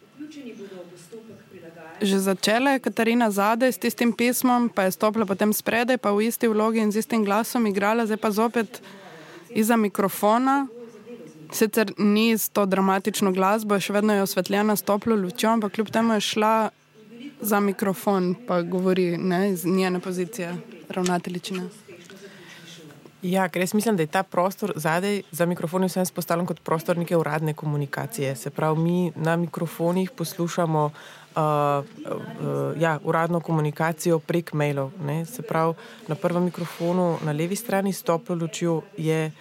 že začela, je Katarina zadaj s tistim pismom, pa je stopila potem spredaj, pa v isti vlogi in z istim glasom igrala, zdaj pa zopet iza mikrofona. Sicer ni s to dramatično glasbo, še vedno je osvetljena s toplo lučjo, ampak kljub temu je šla za mikrofon, pa govori ne, iz njene pozicije, ravnateljičine. Ja, ker jaz mislim, da je ta prostor zadaj za mikrofoni vsem spostavljen kot prostor neke uradne komunikacije. Se pravi, mi na mikrofonih poslušamo uh, uh, ja, uradno komunikacijo prek mailov. Ne? Se pravi, na prvem mikrofonu na levi strani s toplo lučjo je,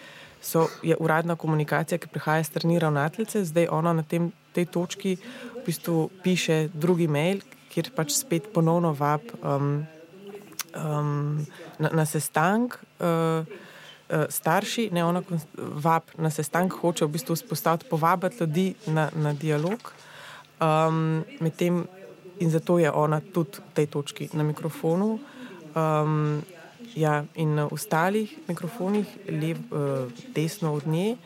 so, je uradna komunikacija, ki prihaja strani ravnateljice, zdaj ona na tem, tej točki v bistvu piše drugi mail, kjer pač spet ponovno vab um, um, na, na sestank. Uh, starši, ne ona, vab na sestank, hoče v bistvu vzpostaviti, povabiti ljudi na, na dialog. Um, tem, in zato je ona tudi v tej točki na mikrofonu. Um, ja, in na ostalih mikrofonih, lev, uh, desno od nje,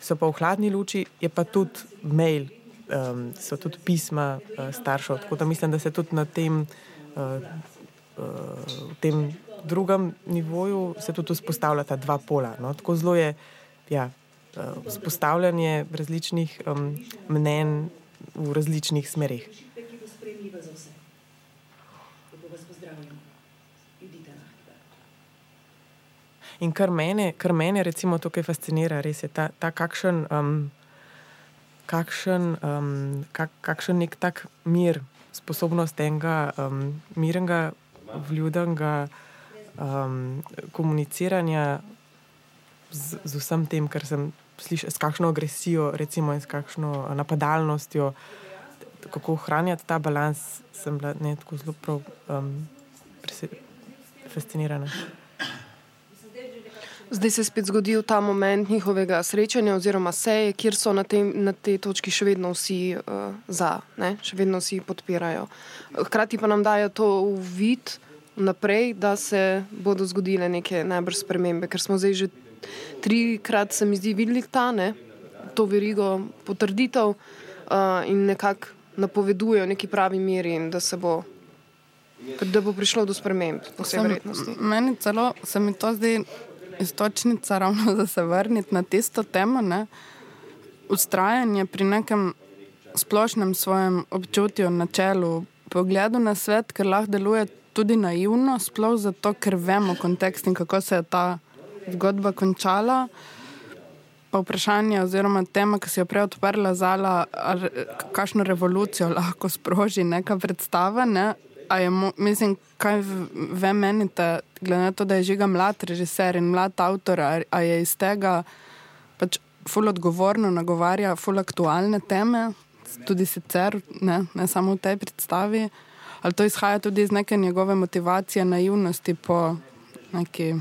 so pa v hladni luči, je pa tudi mail, um, so tudi pisma uh, staršev. Tako da mislim, da se tudi na tem, uh, uh, tem drugem nivoju se tudi vzpostavljata dva pola. No? Tako zelo je ja, eh, vzpostavljanje različnih um, mnen v različnih smerih. In kar mene, kar mene recimo tukaj fascinira, res je ta, ta kakšen, um, kakšen, um, kak, kakšen nek tak mir, sposobnost enega um, mirnega, vljudnega um, komuniciranja z, z vsem tem, kar sem slišal, s kakšno agresijo, recimo, in s kakšno napadalnostjo, kako ohranjati ta balans, sem bila ne, tako zelo prav, um, fascinirana. Zdaj se je spet zgodil ta moment njihovega srečanja, oziroma seje, kjer so na, tem, na tej točki še vedno vsi uh, za, ne? še vedno vsi podpirajo. Hkrati pa nam dajo to v vid, naprej, da se bodo zgodile neke najbrž spremembe, ker smo zdaj že trikrat, se mi zdi, videli ta ne, to verigo potrditev uh, in nekako napovedujejo neki pravi meri in da se bo. Da bo prišlo do sprememb, po vsej verjetnosti. Meni celo se mi to zdi istočnica, ravno da se vrniti na tisto temo. Ne? Ustrajanje pri nekem splošnem svojem občutju, načelu, pogledu na svet, ker lahko deluje tudi naivno, sploh zato, ker vemo kontekst in kako se je ta zgodba končala. Pa vprašanje, oziroma tema, ki si jo prej odprla, zala, kakšno revolucijo lahko sproži neka predstava. Ne? Je, mislim, kaj ve menite, glede na to, da je žiga mlad režiser in mlad avtor, a je iz tega pač ful odgovorno nagovarja ful aktualne teme, tudi sicer, ne, ne samo v tej predstavi ali to izhaja tudi iz neke njegove motivacije, naivnosti po neki.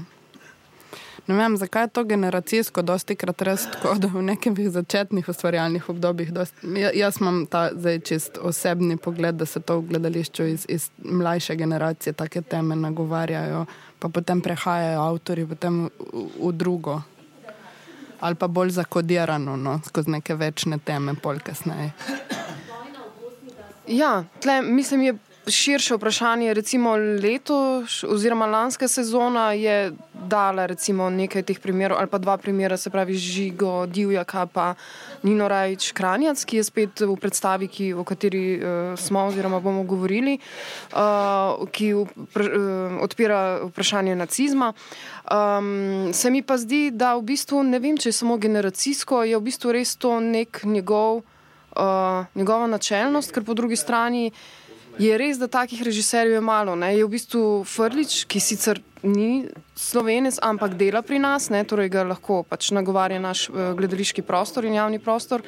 Ne vem, zakaj je to generacijsko, dosti krat res tako, da v nekih začetnih ustvarjalnih obdobjih. Dosti, jaz imam ta zdaj čist osebni pogled, da se to v gledališču iz, iz mlajše generacije take teme nagovarjajo, pa potem prehajajo avtori potem v, v drugo. Ali pa bolj zakodirano, no, skozi neke večne teme, pol kasneje. Ja, tle, mislim, je širše vprašanje. Recimo letos, oziroma lanska sezona je dala nekaj teh primerov, ali pa dva primera, se pravi Žigo, Divjaka, pa Nino Rajč, Kranjac, ki je spet v predstavi, ki, o kateri uh, smo oziroma bomo govorili, uh, ki upr, uh, odpira vprašanje nacizma. Um, se mi pa zdi, da v bistvu ne vem, če je samo generacijsko, je v bistvu res to nek njegov, uh, njegova načelnost, ker po drugi strani. Je res, da takih režiserjev je malo. Ne? Je v bistvu Frlič, ki sicer ni slovenec, ampak dela pri nas, ne? torej ga lahko pač nagovarja naš uh, gledališki prostor in javni prostor.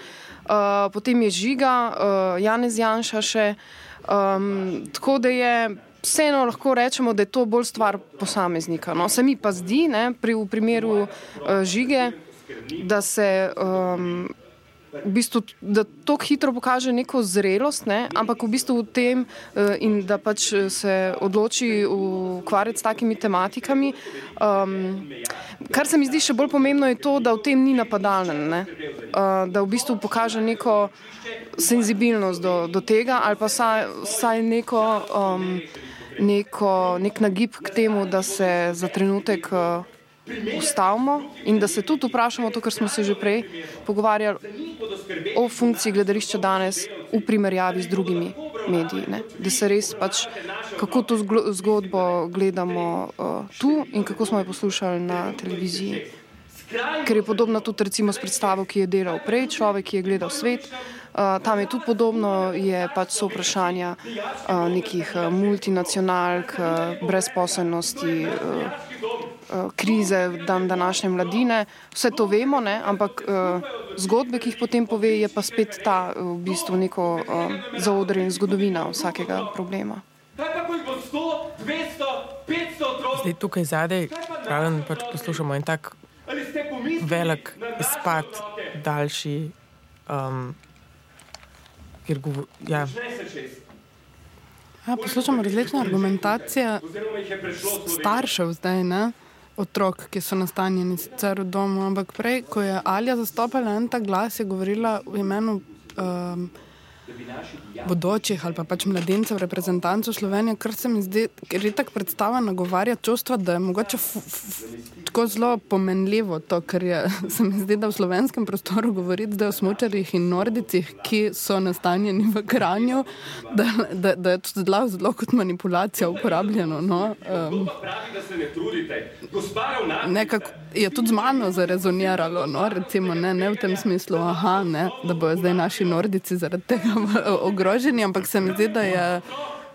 Uh, potem je Žiga, uh, Janez Janša še. Um, tako da je vseeno lahko rečemo, da je to bolj stvar posameznika. No? Se mi pa zdi, ne, pri, v primeru uh, žige, da se. Um, V bistvu, da to hitro pokaže neko zrelost, ne? ampak v bistvu v tem, in da pač se odloči ukvarjati s takimi tematikami. Um, kar se mi zdi še bolj pomembno, je to, da v tem ni napadalen, uh, da v bistvu pokaže neko senzibilnost do, do tega ali pa saj, saj neko. Um, neko, nek nagib k temu, da se za trenutek uh, ustavimo in da se tudi vprašamo to, kar smo se že prej pogovarjali o funkciji gledališča danes v primerjavi z drugimi mediji. Ne? Da se res pač, kako to zgodbo gledamo uh, tu in kako smo jo poslušali na televiziji. Ker je podobno tudi recimo s predstavo, ki je delal prej, človek, ki je gledal svet. Uh, tam je tudi podobno, je pač so vprašanja uh, nekih uh, multinacionalk, uh, brezposelnosti, uh, krize dan današnje mladine. Vse to vemo, ne? ampak uh, zgodbe, ki jih potem pove, je pa spet ta uh, v bistvu neko uh, zaodrje in zgodovina vsakega problema. Zdaj tukaj zadaj, pravim, pač poslušamo en tak velik izpad, daljši. Um, kjer govorijo. Ja. Ja, poslušamo različne argumentacije staršev, zdaj, ne? Otrok, ki so nastanjeni sicer v domu. Ampak prej, ko je Alja zastopala en ta glas, je govorila v imenu. Um, bodočih ali pa pač mladincev, reprezentantov Slovenije, kar se mi zdi, ker je tako predstava nagovarja čustva, da je mogoče tako zelo pomenljivo to, kar je, se mi zdi, da v slovenskem prostoru govoriti zdaj o smočarjih in nordicih, ki so nastanjeni v Kranju, da, da, da je to zelo, zelo kot manipulacija uporabljeno. No? Um, nekako je tudi z mano zarezoniralo, no? recimo ne, ne v tem smislu, aha, ne, da bojo zdaj naši nordici zaradi tega ogroženi, ampak se mi zdi, da je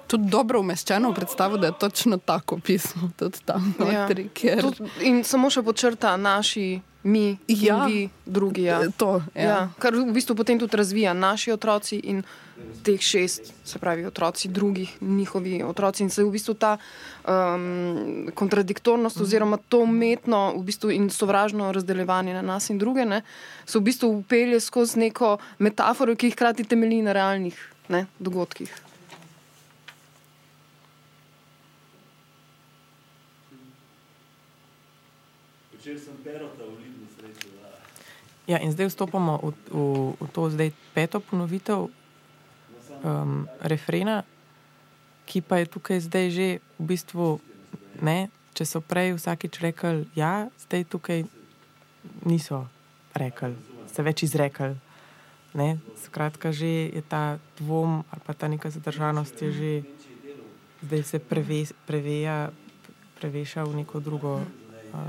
tudi dobro umeščeno v predstavo, da je točno tako pismo. Ja. Notri, kjer... Tud, in samo še počrta naši. Mi, ja, vi, drugi. Ja. To, ja. Ja, kar v bistvu potem tudi razvija naši otroci in teh šest, se pravi, otroci drugih, njihovi otroci. In se v bistvu ta um, kontradiktornost, mhm. oziroma to umetno v bistvu in sovražno razdeljevanje na nas in druge, ne, se v bistvu upelje skozi neko metaforo, ki hkrati temelji na realnih ne, dogodkih. Ja, in zdaj vstopamo v, v, v to zdaj peto ponovitev um, refrena, ki pa je tukaj zdaj že v bistvu ne. Če so prej vsakič rekli, ja, zdaj tukaj niso rekli, se več izrekli. Ne? Skratka, že je ta dvom ali pa ta neka zadržanost, je že zdaj se preve, preveja, preveša v neko drugo uh,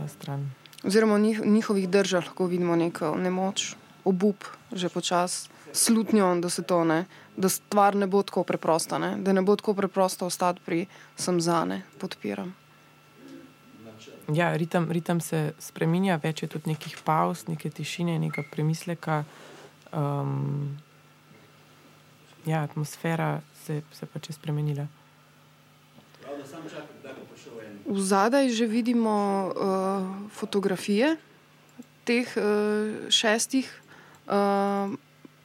stran oziroma v njih, njihovih državah lahko vidimo neko nemoč, obup, že počasi, slutnjo, da se to ne, da stvar ne bo tako preprosta, ne, da ne bo tako preprosto ostati pri sem zane, podpiram. Ja, ritem, ritem se spremenja, več je tudi nekih pauz, neke tišine, nekega premisleka. Um, ja, atmosfera se, se pač je spremenila. V zadaj že vidimo uh, fotografije teh uh, šestih uh,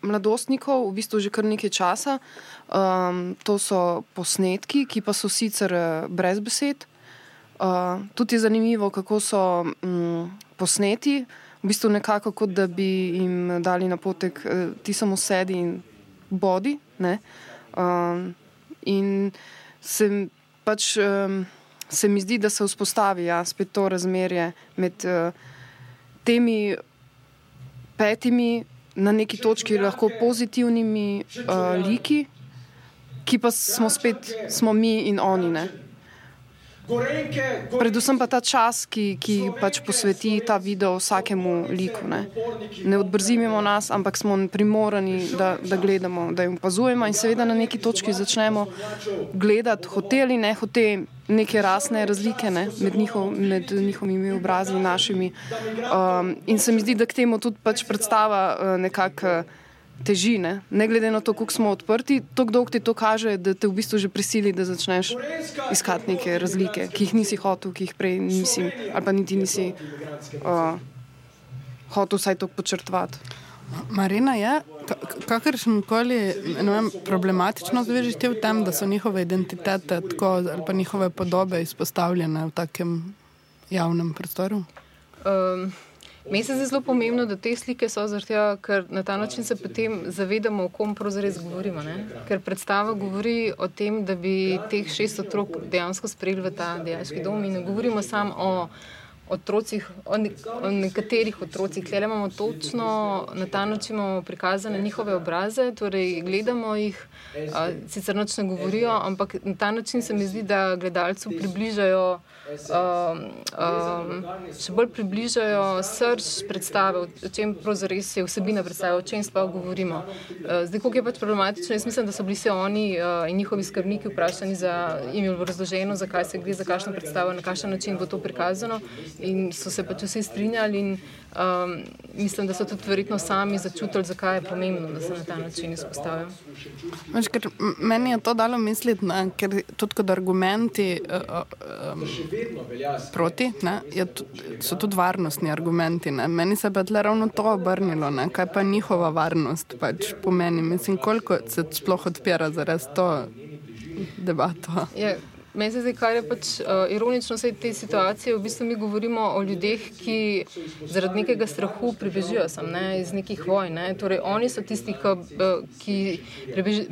mladostnikov, v bistvu že kar nekaj časa. Um, to so posnetki, ki pa so sicer uh, brez besed. Uh, tudi je zanimivo, kako so um, posneti, v bistvu nekako kot da bi jim dali napotek, uh, ti samo sedi in bodi. Um, in se pač. Um, se mi zdi, da se vzpostavi ja, spet to razmerje med uh, temi petimi, na neki točki lahko pozitivnimi uh, liki, ki pa smo spet smo mi in oni. Ne? Predvsem pa ta čas, ki, ki pač posveti ta video vsakemu liku. Ne, ne odbrzimimo nas, ampak smo primorani, da, da gledamo, da jim opazujemo in seveda na neki točki začnemo gledati, hoteli, ne hoteli. Neke rasne razlike ne, med, njihov, med njihovimi obrazi in našimi. Um, in se mi zdi, da k temu tudi pač predstava uh, nekako. Uh, teži, ne, ne glede na to, koliko smo odprti, tako dolgo ti to kaže, da te v bistvu že prisili, da začneš iskati neke razlike, ki jih nisi hotel, ki jih prej nisi, ali pa niti nisi uh, hotel vsaj to počrtovati. Marina je, kakršen koli problematično zvežite v tem, da so njihove identitete tako, ali pa njihove podobe izpostavljene v takem javnem prostoru? Um. Meni se zdi zelo pomembno, da te slike so zaradi tega, ker na ta način se potem zavedamo, o kom pravzaprav govorimo. Ne? Ker predstava govori o tem, da bi teh šest otrok dejansko sprejeli v ta dejanski dom in ne govorimo samo o otrocih, o, ne, o nekaterih otrocih. Tle imamo točno na ta način prikazane njihove obraze, torej gledamo jih, a, sicer noč ne govorijo, ampak na ta način se mi zdi, da gledalcu približajo. Um, um, še bolj približajo srč predstave, o čem pravzaprav je vsebina predstave, o čem sploh govorimo. Uh, zdaj, koliko je pač problematično, jaz mislim, da so bili se oni uh, in njihovi skrbniki vprašani za ime razloženo, zakaj se gre, za kakšno predstavo, na kakšen način bo to prikazano in so se pač vsi strinjali. In, um, mislim, da so tudi verjetno sami začutili, zakaj je pomembno, da se na ta način izpostavijo. Meni je to dalo misliti, ne, ker tudi kot argumenti uh, um, proti ne, tudi, so tudi varnostni argumenti. Ne. Meni se je tle ravno to obrnilo, ne, kaj pa njihova varnost pač pomeni. Mislim, koliko se sploh odpira za res to debato. Je. Meni se zdi, kar je pač uh, ironično v tej situaciji, v bistvu mi govorimo o ljudeh, ki zaradi nekega strahu pribežijo sem, ne, iz nekih vojn. Ne. Torej, oni so tisti, ki, ki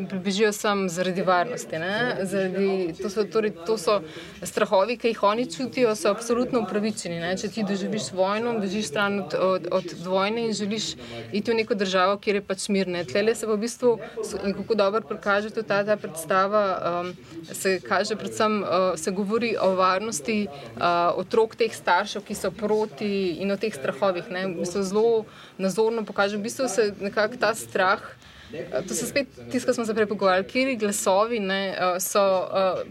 pribežijo sem zaradi varnosti. Zaradi, to, so, torej, to so strahovi, ki jih oni čutijo, so absolutno upravičeni. Ne. Če ti doživiš vojno, bežiš stran od, od, od vojne in želiš iti v neko državo, kjer je pač mirne. Tlele se v bistvu, kako dobro prikaže ta, ta predstava, um, se kaže predvsem uh, se govori o varnosti uh, otrok teh staršev, ki so proti in o teh strahovih. Ne, v bistvu zelo nazorno pokaže, v bistvu se nekako ta strah. To se spet tisto, kar smo se prej pogovarjali, kjer glasovi ne, so,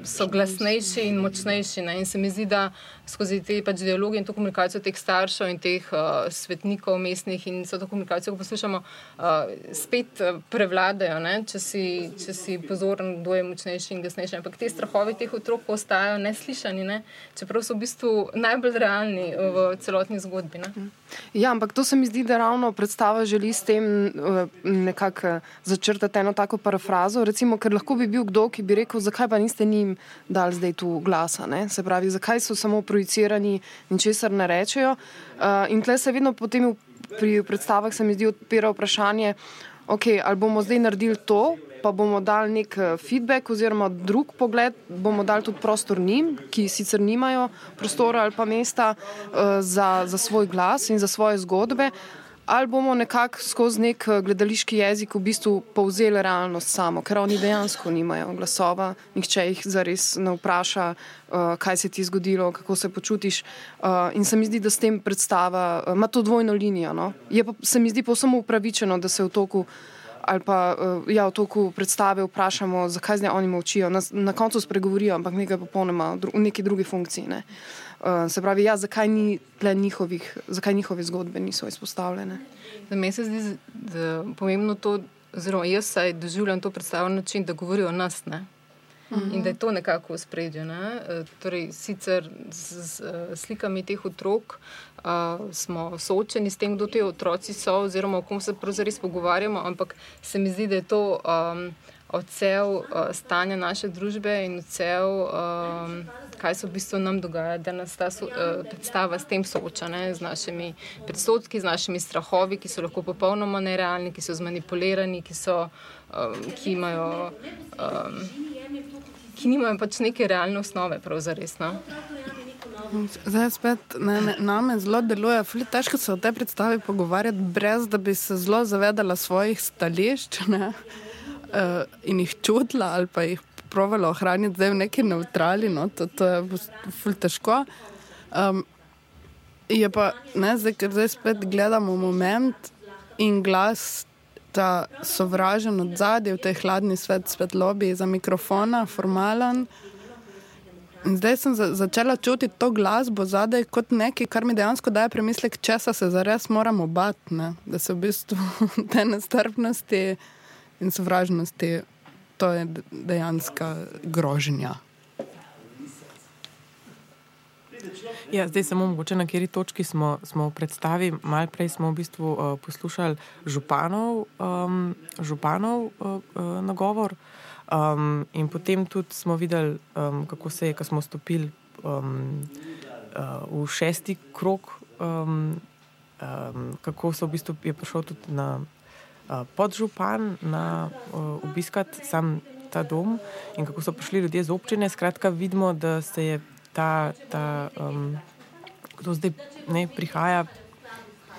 so glasnejši in močnejši. Ne, in se mi zdi, da skozi te pač dialoge in to komunikacijo teh staršev in teh uh, svetnikov mestnih in vso to komunikacijo, ko poslušamo, uh, spet uh, prevladajo, ne? če si, če si pozoren, kdo je močnejši in glasnejši. Ampak te strahovi teh otrok ostajajo neslišani, ne? čeprav so v bistvu najbolj realni v celotni zgodbi. Ne? Ja, ampak to se mi zdi, da ravno predstava želi s tem nekako začrtati eno tako parafrazo. Recimo, ker lahko bi bil kdo, ki bi rekel, zakaj pa niste njim dali zdaj tu glasa. Ne? Se pravi, zakaj so samo projicirani in česar ne rečejo. Uh, in tle se vedno potem pri predstavah, se mi zdi, odpira vprašanje, okay, ali bomo zdaj naredili to, pa bomo dali nek eh, feedback oziroma drug pogled, bomo dali tudi prostor njim, ki sicer nimajo prostora ali pa mesta uh, za, za svoj glas in za svoje zgodbe ali bomo nekako skozi nek eh, gledališki jezik v bistvu povzeli realnost samo, ker oni dejansko nimajo glasova, nihče jih zares ne vpraša, uh, kaj se ti je zgodilo, kako se počutiš. Uh, in se mi zdi, da s tem predstava ima uh, to dvojno linijo. No? Je pa se mi zdi povsem upravičeno, da se v toku. Ali pa uh, ja, v toku predstave vprašamo, zakaj zdaj oni molčijo. Na, na koncu spregovorijo, ampak nekaj popolnoma v neki drugi funkciji. Ne? Uh, se pravi, ja, zakaj, ni njihovih, zakaj njihove zgodbe niso izpostavljene? Za me se zdi pomembno to, oziroma jaz se doživljam to predstavljeno na način, da govorijo o nas. Ne? In da je to nekako v spredju. Ne? E, torej, sicer z, z, z slikami teh otrok uh, smo soočeni s tem, kdo ti otroci so, oziroma o kom se pravzaprav pogovarjamo, ampak se mi zdi, da je to um, odsev uh, stanja naše družbe in odsev. Um, kaj se v bistvu nam dogaja, da nas ta so, uh, predstava s tem sooča, ne, z našimi predsodki, z našimi strahovi, ki so lahko popolnoma nerealni, ki so zmanipulirani, ki, so, um, ki, imajo, um, ki nimajo pač neke realne osnove, pravzaprav. No? Zdaj spet na me zelo deluje, je težko se o tej predstavi pogovarjati, brez da bi se zelo zavedala svojih stališč ne, uh, in jih čutila ali pa jih sprovala ohraniti zdaj v neki neutrali, no, to, to je ful težko. Um, je pa, ne, zdaj, ker zdaj spet gledamo moment in glas, ta sovražen od zadaj v tej hladni svet, svet lobby za mikrofona, formalen. In zdaj sem za, začela čutiti to glasbo zadaj kot nekaj, kar mi dejansko daje premislek, česa se zares moramo bati, da se v bistvu te nestrpnosti in sovražnosti, to je dejanska grožnja. Ja, zdaj samo mogoče na kateri točki smo, smo v predstavi. Mal prej smo v bistvu uh, poslušali županov, um, županov uh, uh, nagovor um, in potem tudi smo videli, um, kako se je, ko smo stopili um, uh, v šesti krok, um, um, kako so v bistvu je prišel tudi na uh, podžupan na uh, obiskati sam ta dom in kako so prišli ljudje z občine. Skratka, vidimo, da se je ta, ta um, kdo zdaj ne prihaja,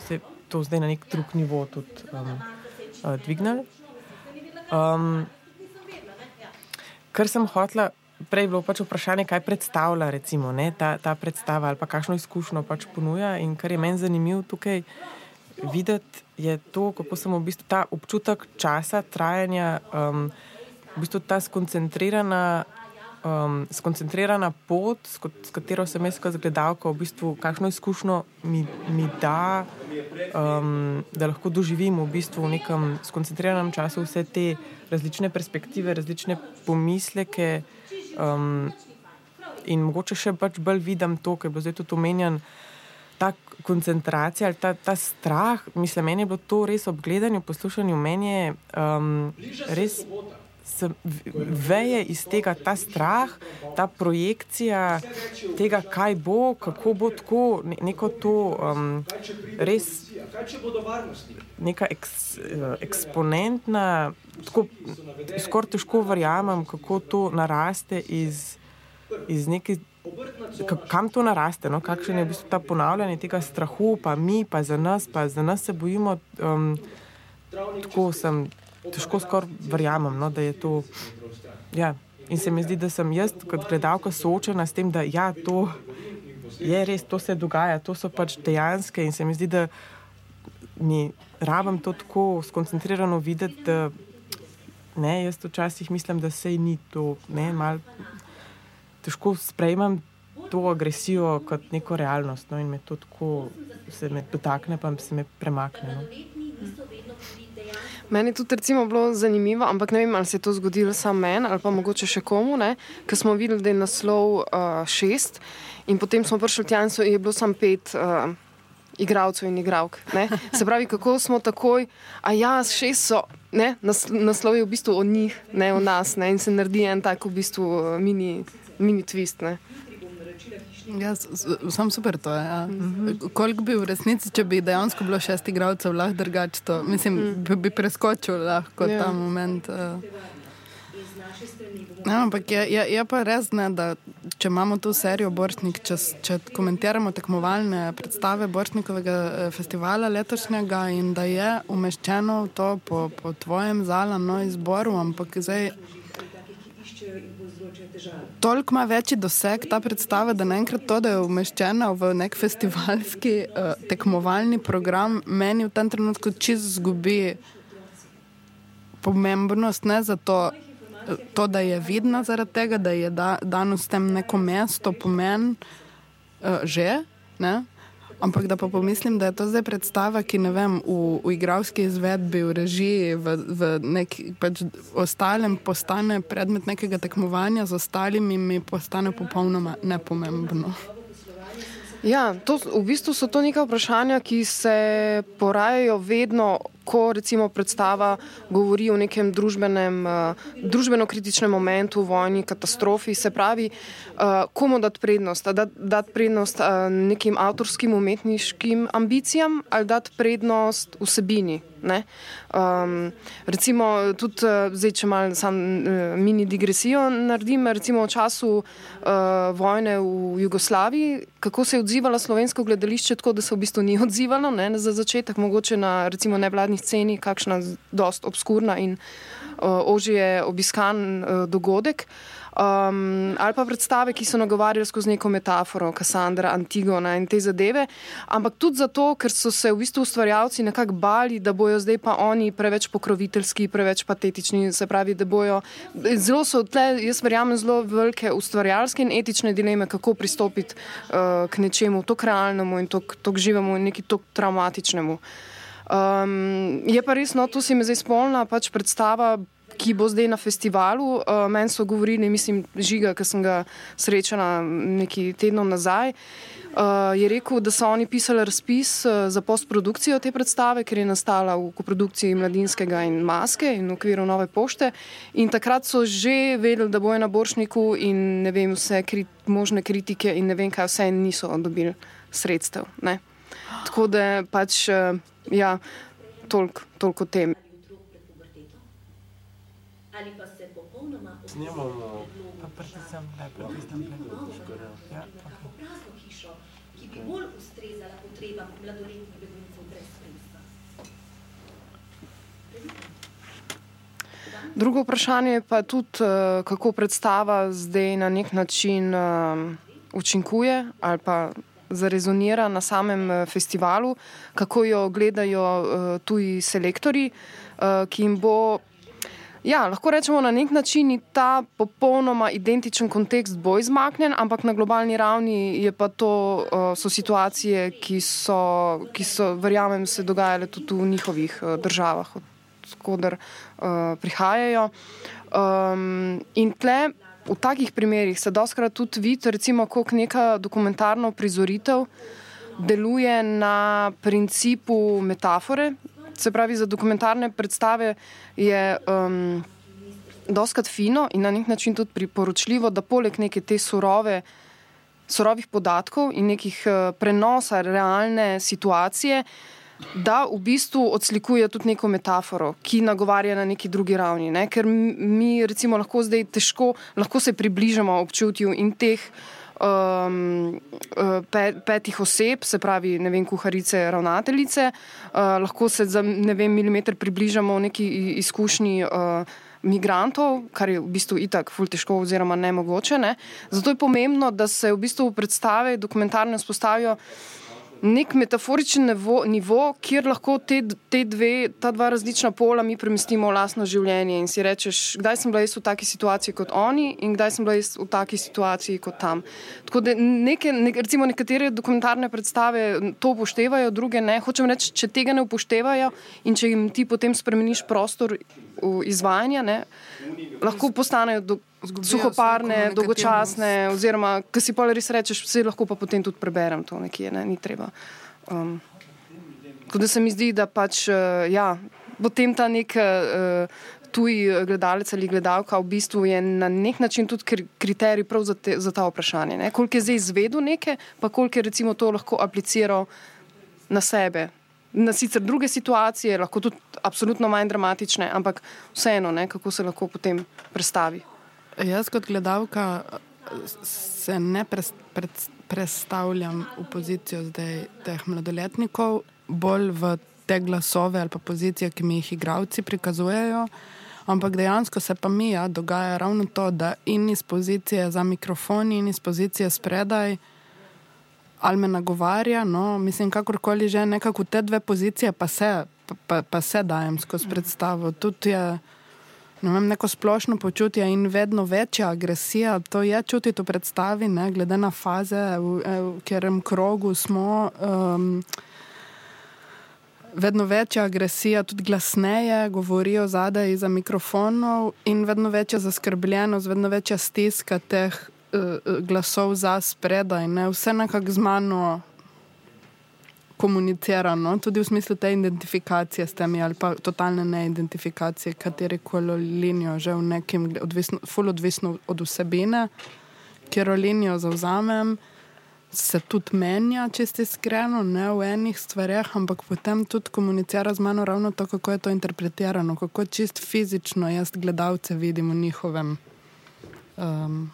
se to zdaj na nek drug nivo tudi um, uh, dvignil. Um, kar sem hotla, prej je bilo pač vprašanje, kaj predstavlja recimo, ne, ta, ta predstava ali pa kakšno izkušnjo pač ponuja. In kar je meni zanimivo tukaj videti, je to, kako sem v bistvu ta občutek časa, trajanja, um, v bistvu ta skoncentrirana um, skoncentrirana pot, s, s katero sem jaz kot gledalka, v bistvu, kakšno izkušnjo mi, mi da, um, da lahko doživim v, bistvu v nekem skoncentriranem času vse te različne perspektive, različne pomisleke. Um, in mogoče še pač bolj vidim to, kar bo zdaj tudi omenjen. Ta koncentracija ali ta, ta strah, mislim, meni je bilo to res ob gledanju, poslušanju, meni je um, res se veje iz tega ta strah, ta projekcija tega, kaj bo, kako bo tako, neko to um, res. Neka eks, eksponentna, tako skoraj težko verjamem, kako to naraste iz, iz neke. Kam to naraste, no? kakšen je v bistvu ta ponavljanje tega strahu, pa mi, pa za nas, pa za nas se bojimo. Um, tako sem težko skoraj verjamem, no, da je to. Ja. In se mi zdi, da sem jaz kot gledalka soočena s tem, da ja, to je res, to se dogaja, to so pač dejanske. In se mi zdi, da mi rabim to tako skoncentrirano videti, da ne, jaz včasih mislim, da se ni to, ne, mal težko sprejemam to agresijo kot neko realnost. No, in me to tako se me dotakne, pa se me premakne. No. Meni je tudi recimo bilo zanimivo, ampak ne vem, ali se je to zgodilo samo meni ali pa mogoče še komu, ker smo videli, da je naslov uh, šest in potem smo prišli tja in so, je bilo samo pet. Uh, Igravcev in igravk. Ne? Se pravi, kako smo takoj, a ja, šest so, ne? naslov je v bistvu o njih, ne o nas, ne? in se naredi en tak v bistvu mini, mini twist. Ne? Ja, sam super to je. Ja. Mm -hmm. Koliko bi v resnici, če bi dejansko bilo šest igralcev, lahko drugače to, mislim, mm. bi, bi preskočil lahko yeah. Ja. ta moment. Uh. Ja, ampak je, je, je pa res, ne, da če imamo tu serijo Boršnik, če, če komentiramo tekmovalne predstave Boršnikovega eh, festivala letošnjega in da je umeščeno to po, po tvojem zalanem izboru, ampak zdaj Toliko ima večji doseg ta predstava, da naenkrat to, da je umeščena v nek festivalski uh, tekmovalni program, meni v tem trenutku čisto zgubi pomembnost. Ne za to, da je vidna zaradi tega, da je da, dano s tem neko mesto pomen uh, že. Ne? Ampak da pa pomislim, da je to zdaj predstava, ki ne vem, v, v igralski izvedbi, v režiji, v, v neki pač ostalem postane predmet nekega tekmovanja, z ostalimi mi postane popolnoma nepomembno. Ja, to, v bistvu so to neka vprašanja, ki se porajajo vedno ko recimo predstava govori o nekem družbenem, uh, družbeno-kritičnem momentu, vojni, katastrofi, se pravi, uh, komu dati prednost? Da dati prednost uh, nekim avtorskim umetniškim ambicijam ali dati prednost vsebini? Um, recimo, tudi zdaj, če malo sam uh, mini digresijo naredim, recimo v času uh, vojne v Jugoslaviji, kako se je odzivalo slovensko gledališče, tako da se v bistvu ni odzivalo, ne, za začetek, mogoče na recimo nevladni sceni, kakšna dost obskurna in ožje obiskan dogodek. Um, ali pa predstave, ki so nagovarjali skozi neko metaforo, Kassandra, Antigona in te zadeve. Ampak tudi zato, ker so se v bistvu ustvarjalci nekako bali, da bojo zdaj pa oni preveč pokroviteljski, preveč patetični. Se pravi, da bojo. Zelo so tle, jaz verjamem, zelo velike ustvarjalske in etične dileme, kako pristopiti uh, k nečemu tako realnemu in tako živemu in neki tako traumatičnemu. Um, je pa res, no, to si mi zdaj spolna pač predstava ki bo zdaj na festivalu. Uh, Meni so govorili, mislim, žiga, ki sem ga srečala nekaj tednov nazaj. Uh, je rekel, da so oni pisali razpis uh, za postprodukcijo te predstave, ker je nastala v koprodukciji Mladinskega in Maske in v okviru Nove pošte. In takrat so že vedeli, da bojo na Boršniku in ne vem, vse kri možne kritike in ne vem, kaj vse niso dobili sredstev. Ne? Tako da pač, uh, ja, toliko tolik o tem ali pa se popolnoma odvijamo od predvsem prazno hišo, ki bi bolj ustrezala potrebam mladoletnih beguncev brez spremstva. Drugo vprašanje je pa tudi, eh, kako predstava zdaj na nek način eh, učinkuje ali pa zarezonira na samem eh, festivalu, kako jo gledajo tuji selektori, ki jim bo Ja, lahko rečemo na nek način, da ta popolnoma identičen kontekst bo izmaknjen, ampak na globalni ravni je to uh, so situacije, ki so, ki so, verjamem, se dogajale tudi v njihovih uh, državah, odkudar uh, prihajajo. Um, in tle, v takih primerih se doskrat tudi vidi, recimo, kako neka dokumentarna prizoritev deluje na principu metafore, se pravi, za dokumentarne predstave je um, doskrat fino in na nek način tudi priporočljivo, da poleg neke te surove, surovih podatkov in nekih uh, prenosa realne situacije, da v bistvu odslikuje tudi neko metaforo, ki nagovarja na neki drugi ravni. Ne? Ker mi, recimo, lahko zdaj težko, lahko se približamo občutju in teh um, uh, pet, petih oseb, se pravi, ne vem, kuharice, ravnateljice, uh, lahko se za ne vem, milimeter približamo neki izkušnji. Uh, Migrantov, kar je v bistvu itak ful težko oziroma nemogoče. Ne? Zato je pomembno, da se v bistvu predstave dokumentarne vzpostavijo nek metaforičen nivo, nivo kjer lahko te, te dve, ta dva različna pola mi premestimo v lastno življenje in si rečeš, kdaj sem bila jaz v taki situaciji kot oni in kdaj sem bila jaz v taki situaciji kot tam. Tako da neke, ne, recimo nekatere dokumentarne predstave to upoštevajo, druge ne. Hočem reči, če tega ne upoštevajo in če jim ti potem spremeniš prostor izvajanja, ne, lahko postanejo do, suhoparne, dolgočasne, oziroma, ki si pa res rečeš, vse lahko pa potem tudi preberem to nekje, ne, ni treba. Um, tako da se mi zdi, da pač, uh, ja, potem ta nek uh, tuji gledalec ali gledalka v bistvu je na nek način tudi kriterij prav za, te, za ta vprašanje. Ne. Koliko je zdaj izvedel nekaj, pa koliko je recimo to lahko apliciral na sebe. Na sicer druge situacije, lahko tudi absolutno manj dramatične, ampak vseeno, ne, kako se lahko potem predstavi. Jaz kot gledalka se ne pres, pred, predstavljam v pozicijo zdaj teh mladoletnikov, bolj v te glasove ali pa pozicije, ki mi jih igravci prikazujejo. Ampak dejansko se pa mi ja, dogaja ravno to, da in iz pozicije za mikrofon, in iz pozicije spredaj, ali me nagovarja, no, mislim, kakorkoli že nekako te dve pozicije, pa se, pa, pa, se dajem skozi predstavo. Tudi je ne vem, neko splošno počutje in vedno večja agresija. To je čutiti v predstavi, ne, glede na faze, v, v katerem krogu smo. Um, Vedno večja agresija, tudi glasneje, govorijo zadaj za mikrofonov, in vedno večja zaskrbljenost, vedno večja stiska teh glasov za spredaj. Ne? Vse nekako z mano komunicirano, tudi v smislu te identifikacije s temi ali pa totalne neidentifikacije, katero koli linijo, že v nekem, odvisno, ful odvisno od vsebine, kjer linijo zauzamem, se tudi menja, če ste iskreni, ne v enih stvareh, ampak potem tudi komunicira z mano ravno to, kako je to interpretirano, kako čist fizično jaz gledalce vidim v njihovem. Um,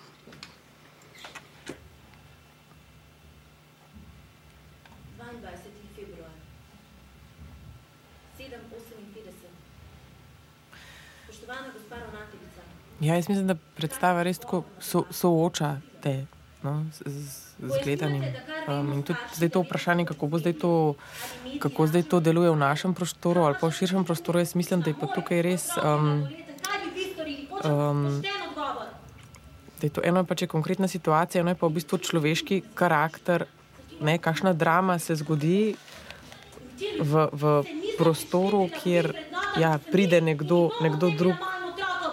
Ja, jaz mislim, da predstava res tako so, sooča te no, z, z gledanjem. Um, in tudi zdaj to vprašanje, kako zdaj to, kako zdaj to deluje v našem prostoru ali pa v širšem prostoru, jaz mislim, da je pa tukaj res. Um, um, da je to eno, je konkretna situacija, eno je pa v bistvu človeški karakter, ne, kakšna drama se zgodi v, v prostoru, kjer ja, pride nekdo, nekdo drug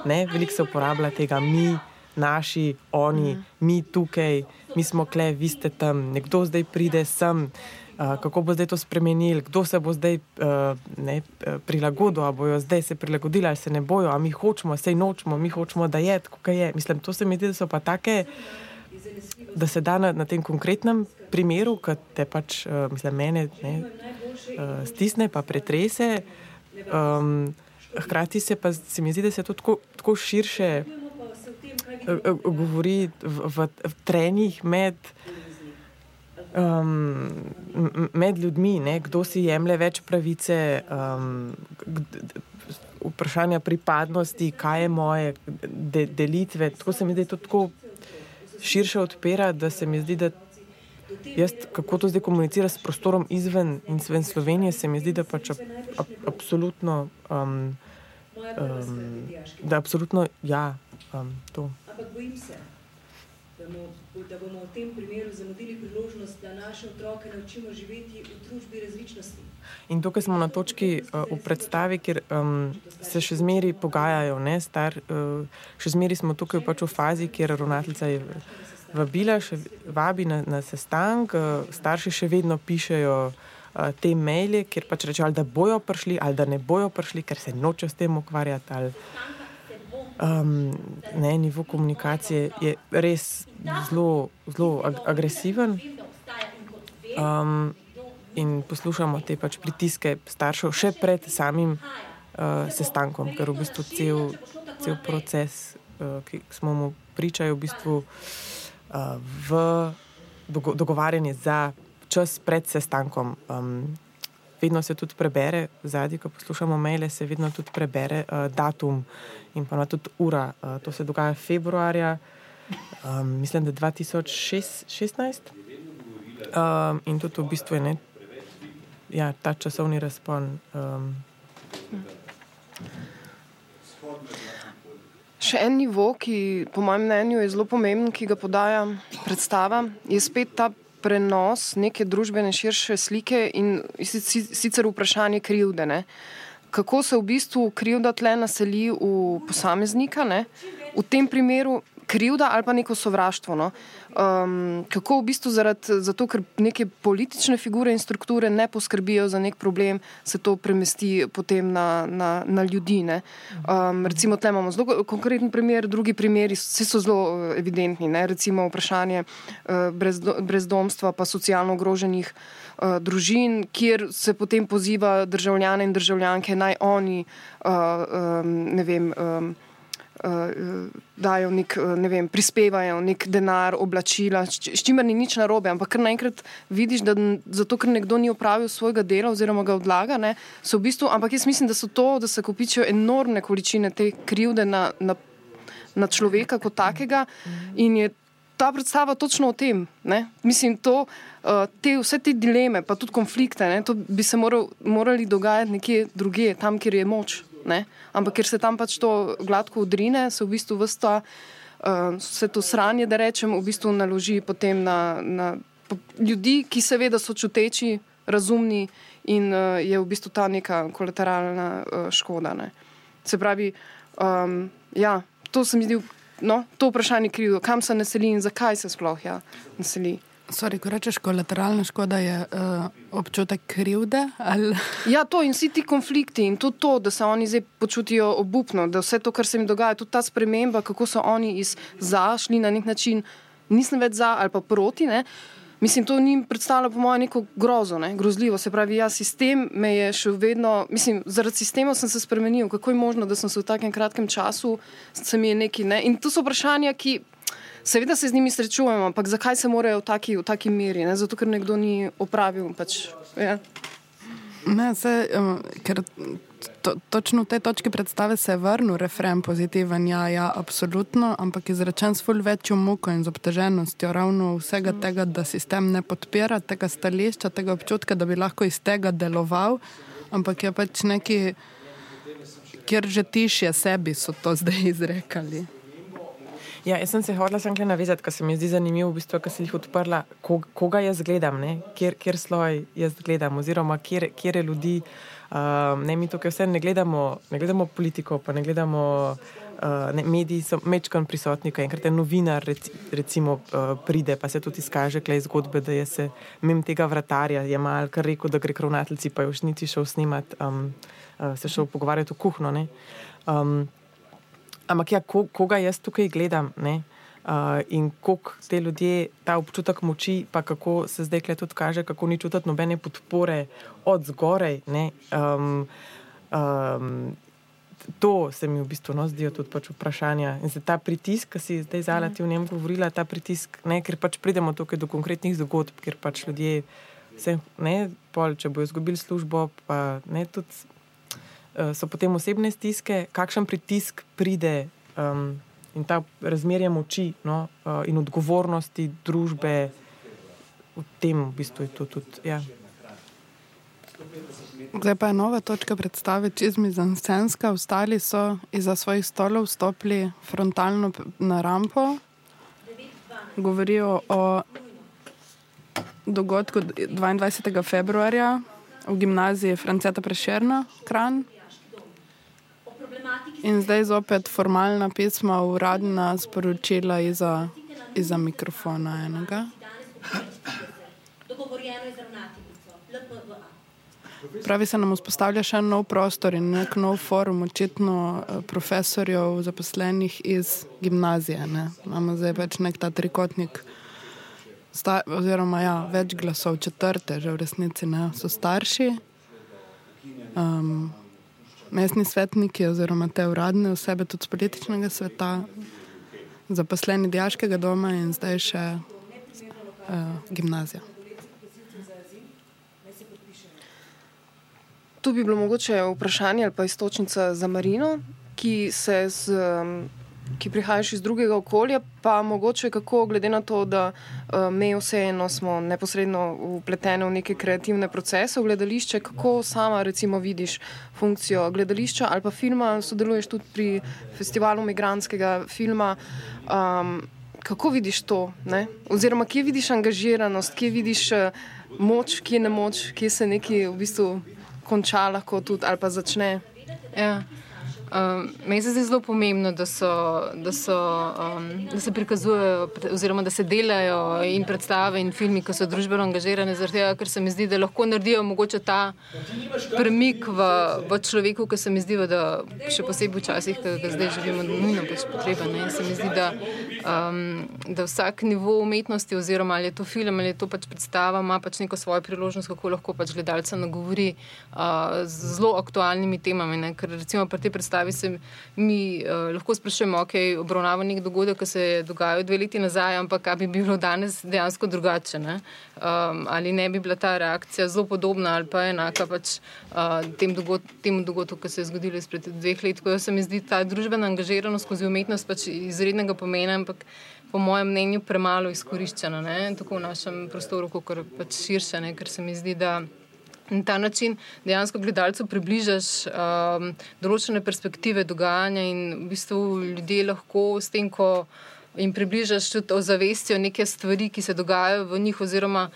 veliko se uporablja tega mi, naši, oni, mm. mi tukaj, mi smo kle, vi ste tam, nekdo zdaj pride sem. Uh, kako bo zdaj to spremenil, kdo se bo zdaj uh, ne, prilagodil, ali bojo zdaj se prilagodili, ali se ne bojo, ali mi hočemo, sej nočemo, mi hočemo, da je tako, je. Mislim, to se mi zdi, da so pa take, da se da na, na tem konkretnem primeru, ki te pač, uh, mislim, mene ne, uh, stisne, pa pretrese. Um, Hkrati se pa se mi zdi, da se to tako, tako širše eh, eh, govori v, v, v trenih med, um, med ljudmi, ne? kdo si jemlje več pravice, um, vprašanja pripadnosti, kaj je moje, de, delitve. Tako se mi zdi, da to tako širše odpira, da se mi zdi, da. Jaz, kako to zdaj komunicira s prostorom izven, izven Slovenije, se mi zdi, da pač ab, ab, absolutno. Um, um, da absolutno ja, um, to. Ampak bojim se, da bomo, da bomo v tem primeru zamudili priložnost, da naše otroke naučimo živeti v družbi različnosti. In tukaj smo na točki uh, v predstavi, kjer um, se še zmeri pogajajo. Star, uh, še zmeri smo tukaj pač v fazi, kjer ravnateljica je vabila, še vabi na, na sestank, uh, starši še vedno pišejo. Uh, te maile, kjer pač rečejo, da bojo prišli ali da ne bojo prišli, ker se nočejo s tem ukvarjati. Ali, um, ne, nivo komunikacije je res zelo, zelo ag agresiven. Um, in poslušamo te pač pritiske staršev še pred samim uh, sestankom, ker v bistvu cel, cel proces, uh, ki smo mu pričali, v bistvu uh, v dogo dogovarjanje za čas pred sestankom. Um, vedno se tudi prebere, zadnji, ko poslušamo maile, se vedno tudi prebere uh, datum in pa tudi ura. Uh, to se dogaja februarja, um, mislim, da 2016. Um, in tudi v bistvu je ne, ja, ta časovni razpon. Um, Še en nivo, ki po mojem mnenju je zelo pomemben, ki ga podaja predstava, je spet ta prenos neke družbene širše slike in sicer vprašanje krivde. Ne? Kako se v bistvu krivda tle naseli v posameznika, ne? v tem primeru krivda ali pa neko sovraštvo. No? Um, kako v bistvu zaradi zato, ker neke politične figure in strukture ne poskrbijo za nek problem, se to premesti potem na, na, na ljudi. Um, recimo, tukaj imamo zelo konkreten primer, drugi primeri vsi so zelo eh, evidentni. Ne? Recimo vprašanje uh, brezdomstva pa socialno ogroženih uh, družin, kjer se potem poziva državljane in državljanke naj oni, uh, um, ne vem. Um, dajo nek, uh, ne vem, prispevajo nek denar, oblačila, s čimer ni nič narobe, ampak kar naenkrat vidiš, da zato, ker nekdo ni opravil svojega dela oziroma ga odlaga, ne, so v bistvu, ampak jaz mislim, da so to, da se kopičijo enormne količine te krivde na, na, na človeka kot takega in je ta predstava točno o tem. Ne? Mislim, to, uh, te, vse te dileme, pa tudi konflikte, ne, to bi se moral, morali dogajati nekje drugje, tam, kjer je moč. Ne? Ampak ker se tam pač to gladko udrine, se v bistvu vsta, uh, vse to sranje, da rečem, v bistvu naloži potem na, na ljudi, ki seveda so čuteči, razumni in uh, je v bistvu ta neka kolateralna uh, škoda. Ne? Se pravi, um, ja, to se mi zdi, no, to vprašanje krivo, kam se naseli in zakaj se sploh ja, naseli. Sorry, ko rečeš kolateralna škoda, je uh, občutek krivde? Ali... Ja, to in vsi ti konflikti in tudi to, da se oni zdaj počutijo obupno, da vse to, kar se jim dogaja, tudi ta sprememba, kako so oni iz zašli na nek način, nisem več za ali pa proti. Ne? Mislim, to njim predstavlja, po mojem, neko grozo, ne? grozljivo. Se pravi, ja, sistem me je še vedno, mislim, zaradi sistema sem se spremenil. Kako je možno, da sem se v takem kratkem času, se mi je neki. Ne? In to so vprašanja, ki. Seveda se z njimi srečujemo, ampak zakaj se morajo v taki, v taki meri? Ne? Zato, ker nekdo ni opravil. Pač, ja. ne, se, um, ker to, točno v tej točki predstave se je vrnil refren pozitiven, ja, ja, absolutno, ampak izrečen s ful večjo muko in z obteženostjo ravno vsega tega, da sistem ne podpira tega stališča, tega občutka, da bi lahko iz tega deloval, ampak je pač neki, kjer že tišje sebi so to zdaj izrekali. Ja, jaz sem se hodila sem navezati, ker se mi zdi zanimivo, v bistvu, ker sem jih odprla, koga jaz gledam, kjer, kjer sloj jaz gledam, oziroma kjer, kjer je ljudi. Um, ne, mi tukaj vse ne gledamo, ne gledamo politiko, pa ne gledamo uh, ne, mediji, so mečkan prisotni, kaj enkrat je novinar, rec, recimo, uh, pride, pa se tudi izkaže, klej zgodbe, da je se mim tega vratarja, je mal kar rekel, da gre k ravnateljici, pa je už niti šel snimat, um, uh, se šel pogovarjati v kuhno. Um, ampak ja, ko, koga jaz tukaj gledam? Ne? Uh, in kako te ljudje, ta občutek moči, pa kako se zdaj tudi kaže, kako ni čutiti nobene podpore od zgoraj. Um, um, to se mi v bistvu no, zdijo tudi pač vprašanja. In ta pritisk, ki si zdaj zala ti v njem govorila, ta pritisk, ne, ker pač pridemo tukaj do konkretnih zgodb, ker pač ljudje, se, ne, pol, če bojo izgubili službo, pa ne, tudi so potem osebne stiske, kakšen pritisk pride. Um, in ta razmerje moči no, uh, in odgovornosti družbe, v tem v bistvu je to tudi. Ja. Zdaj pa je nova točka predstave, čizmi za Nsenska. Ostali so izza svojih stolov stopili frontalno na rampo, govorijo o dogodku 22. februarja v gimnaziji Franceta Prešerna, Kran. In zdaj zopet formalna pisma, uradna sporočila iza, iza mikrofona enega. Pravi se nam vzpostavlja še nov prostor in nek nov forum, očitno eh, profesorjev, zaposlenih iz gimnazije. Ne? Imamo zdaj več nek ta trikotnik, sta, oziroma ja, več glasov, četrte, že v resnici ne, so starši. Um, mestni svetniki oziroma te uradne osebe tudi z političnega sveta, zaposleni diaškega doma in zdaj še uh, gimnazija. Tu bi bilo mogoče vprašanje ali pa istočnica za Marino, ki se z um, ki prihajaš iz drugega okolja, pa mogoče kako, glede na to, da uh, me vseeno smo neposredno upleteni v neke kreativne procese v gledališče, kako sama recimo vidiš funkcijo gledališča ali pa filma, sodeluješ tudi pri festivalu migranskega filma. Um, kako vidiš to? Ne? Oziroma, kje vidiš angažiranost, kje vidiš uh, moč, kje ne moč, kje se nekaj v bistvu konča lahko tudi ali pa začne. Ja. Um, meni se zdi zelo pomembno, da, so, da, so, um, da se prikazujejo, oziroma da se delajo in predstave in filmi, ki so družbeno angažirane, tega, ker se mi zdi, da lahko naredijo mogoče ta premik v, v človeku, ki se mi zdi, da še posebej v časih, ki ga zdaj živimo, nujno pač potreben. Se mi zdi, da, um, da vsak nivo umetnosti, oziroma ali je to film ali je to pač predstava, ima pač neko svojo priložnost, kako lahko pač gledalca nagovori uh, z zelo aktualnimi temami. Ne? Ker recimo pri tej predstavi predstavi se mi uh, lahko sprašujemo, ok, obravnava nek dogodek, ki se je dogajal dve leti nazaj, ampak kaj bi bilo danes dejansko drugače. Ne? Um, ali ne bi bila ta reakcija zelo podobna ali pa enaka pač, uh, tem dogod temu dogodku, ki se je zgodil izpred dveh let. Ko se mi zdi ta družbena angažiranost skozi umetnost pač izrednega pomena, ampak po mojem mnenju premalo izkoriščena, ne? tako v našem prostoru, kot pač širše, ne? ker se mi zdi, da. Na ta način dejansko gledalcu približaš um, določene perspektive dogajanja in v bistvu ljudje lahko s tem, ko jim približaš tudi ozavestijo neke stvari, ki se dogajajo v njih, oziroma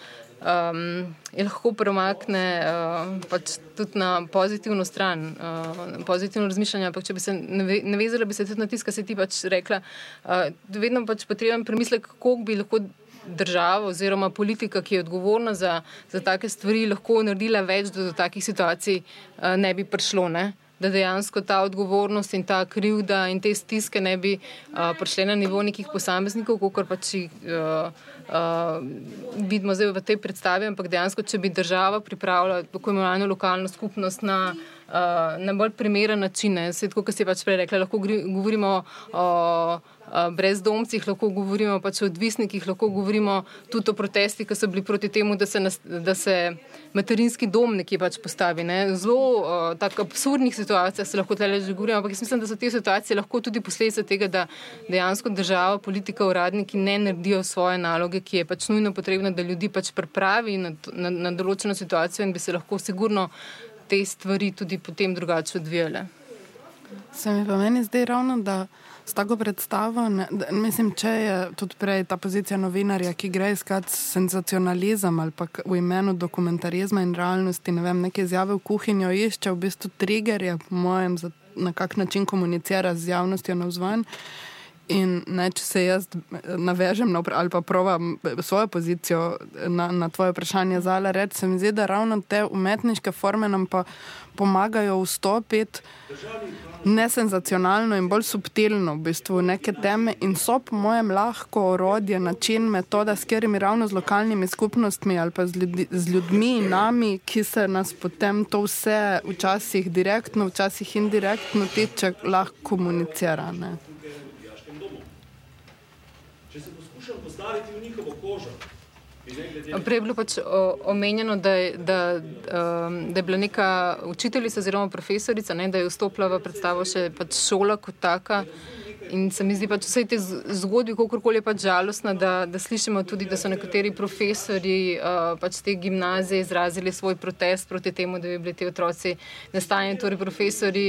um, jih lahko premakne uh, pač tudi na pozitivno stran, uh, pozitivno razmišljanje. Ampak če bi se navezala, bi se tudi na tisto, kar si ti pač rekla, uh, vedno pač potreben premislek, kako bi lahko država oziroma politika, ki je odgovorna za, za take stvari, lahko naredila več, da do takih situacij uh, ne bi prišlo. Ne? Da dejansko ta odgovornost in ta krivda in te stiske ne bi uh, prišle na nivo nekih posameznikov, kot pač uh, uh, vidimo zdaj v tej predstavi, ampak dejansko, če bi država pripravila tako imenovano lokalno skupnost na uh, na bolj primeren način. Svet, kot si pač prej rekla, lahko govorimo o brezdomcih, lahko govorimo pač o odvisnikih, lahko govorimo tudi o protestih, ki so bili proti temu, da se, nas, da se materinski dom nekje pač postavi. Ne. Zelo uh, tako absurdnih situacijah se lahko tle že govorimo, ampak jaz mislim, da so te situacije lahko tudi posledica tega, da dejansko država, politika, uradniki ne naredijo svoje naloge, ki je pač nujno potrebno, da ljudi pač pripravi na, na, na določeno situacijo in bi se lahko sigurno te stvari tudi potem drugače odvijale. Se mi pa meni zdi ravno, da s tako predstavo, ne, mislim, če je tudi prej ta pozicija novinarja, ki gre iskat senzacionalizem ali pa v imenu dokumentarizma in realnosti, ne vem, neke izjave v kuhinjo išče, v bistvu triggerje, po mojem, za na kak način komunicira z javnostjo na vzven. In ne, če se jaz navežem na, ali pa provam svojo pozicijo na, na tvoje vprašanje, zale reči, se mi zdi, da ravno te umetniške forme nam pa pomagajo vstopiti nesenzacionalno in bolj subtilno v bistvu neke teme in so po mojem lahko orodje, način, metoda, s katerimi ravno z lokalnimi skupnostmi ali pa z, ljudi, z ljudmi in nami, ki se nas potem to vse včasih direktno, včasih indirektno tiče, lahko komunicira. Ne. Postaviti v njihovo kožo. Prej je bilo pač omenjeno, da da, um, da je bila neka učiteljica oziroma profesorica, ne, da je vstopila v predstavo še pač šola kot taka. In se mi zdi pač vse te zgodbe, kako koli je pač žalostno, da, da slišimo tudi, da so nekateri profesori uh, pač te gimnazije izrazili svoj protest proti temu, da bi bili ti otroci nastanjeni, torej profesori,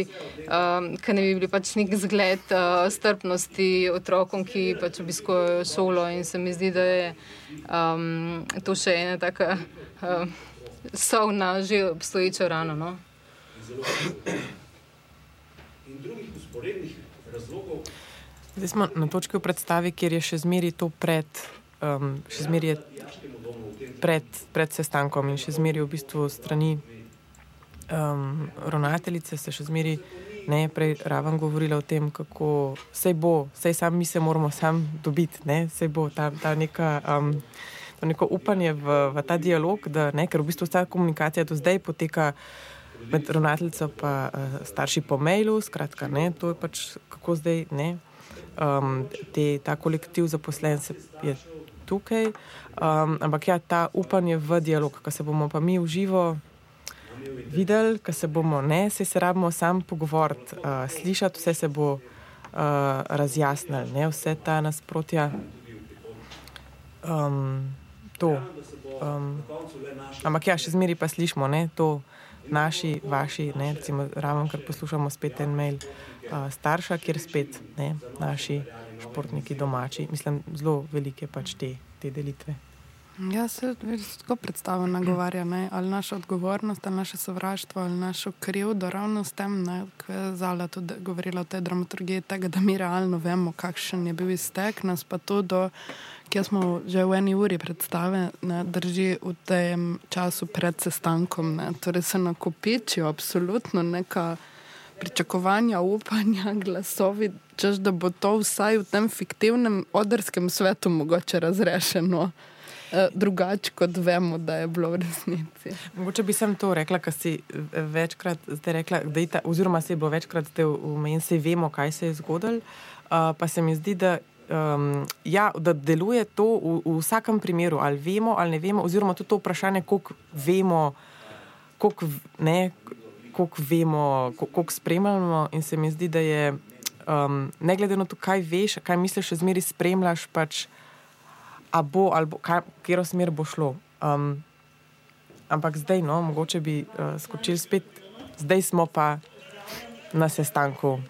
um, ki ne bi bili pač nek zgled uh, strpnosti otrokom, ki pač obiskujejo šolo. In se mi zdi, da je um, to še ena taka uh, sovna, že obstoječa rana. No? In drugih usporednih razlogov. Zdaj smo na točki v predstavi, kjer je še zmeraj to pred, um, še zmeraj pred, pred sestankom in še zmeraj v bistvu strani um, ravnateljice se še zmeraj ne prej raven govorila o tem, kako se bo, vse sam mi se moramo sam dobiti, ne, se bo ta, ta neka. Um, To neko upanje v, v ta dialog, da, ne, ker v bistvu ta komunikacija do zdaj poteka med ravnateljico in uh, starši po mailu, skratka, ne, to je pač kako zdaj. Ne, um, te, ta kolektiv zaposlen se je tukaj. Um, ampak ja, ta upanje v dialog, ki se bomo pa mi v živo videli, ki se bomo ne, se, se rabimo sam pogovoriti, uh, slišati, vse se bo uh, razjasnilo, ne vse ta nasprotja. Um, to. Um, ampak ja, še zmeri pa slišimo ne, to naši, vaši, ne, recimo, ravno kar poslušamo spet en mail uh, starša, kjer spet ne, naši športniki domači, mislim, zelo velike pač te, te delitve. Ja, se tako predstavljam, nagovarja, ne? ali naša odgovornost, ali naše sovraštvo, ali našo krivdo, ravno s tem, ki je Zala tudi govorila o tej dramaturgiji, tega, da mi realno vemo, kakšen je bil iztek, nas pa to do ki smo že v eni uri predstave, ne, drži v tem času pred sestankom. Ne. Torej se nakopičijo absolutno neka pričakovanja, upanja, glasovi, češ da bo to vsaj v tem fiktivnem odrskem svetu mogoče razrešeno. E, drugače, kot vemo, da je bilo v resnici. Mogoče bi sem to rekla, kar si večkrat rekla, ta, oziroma se je bilo večkrat v meni, da vemo, kaj se je zgodilo. Uh, pa se mi zdi, da um, ja, da deluje to v, v vsakem primeru, ali vemo ali ne vemo, oziroma tudi to vprašanje, koliko vemo, koliko, ne, koliko vemo, koliko spremljamo. In se mi zdi, da je um, ne glede na to, kaj veš, kaj misliš, še zmeraj spremljaš, pač, a bo ali bo, kaj, kjer smer bo šlo. Um, ampak zdaj, no, mogoče bi uh, skočili spet, zdaj smo pa na sestanku.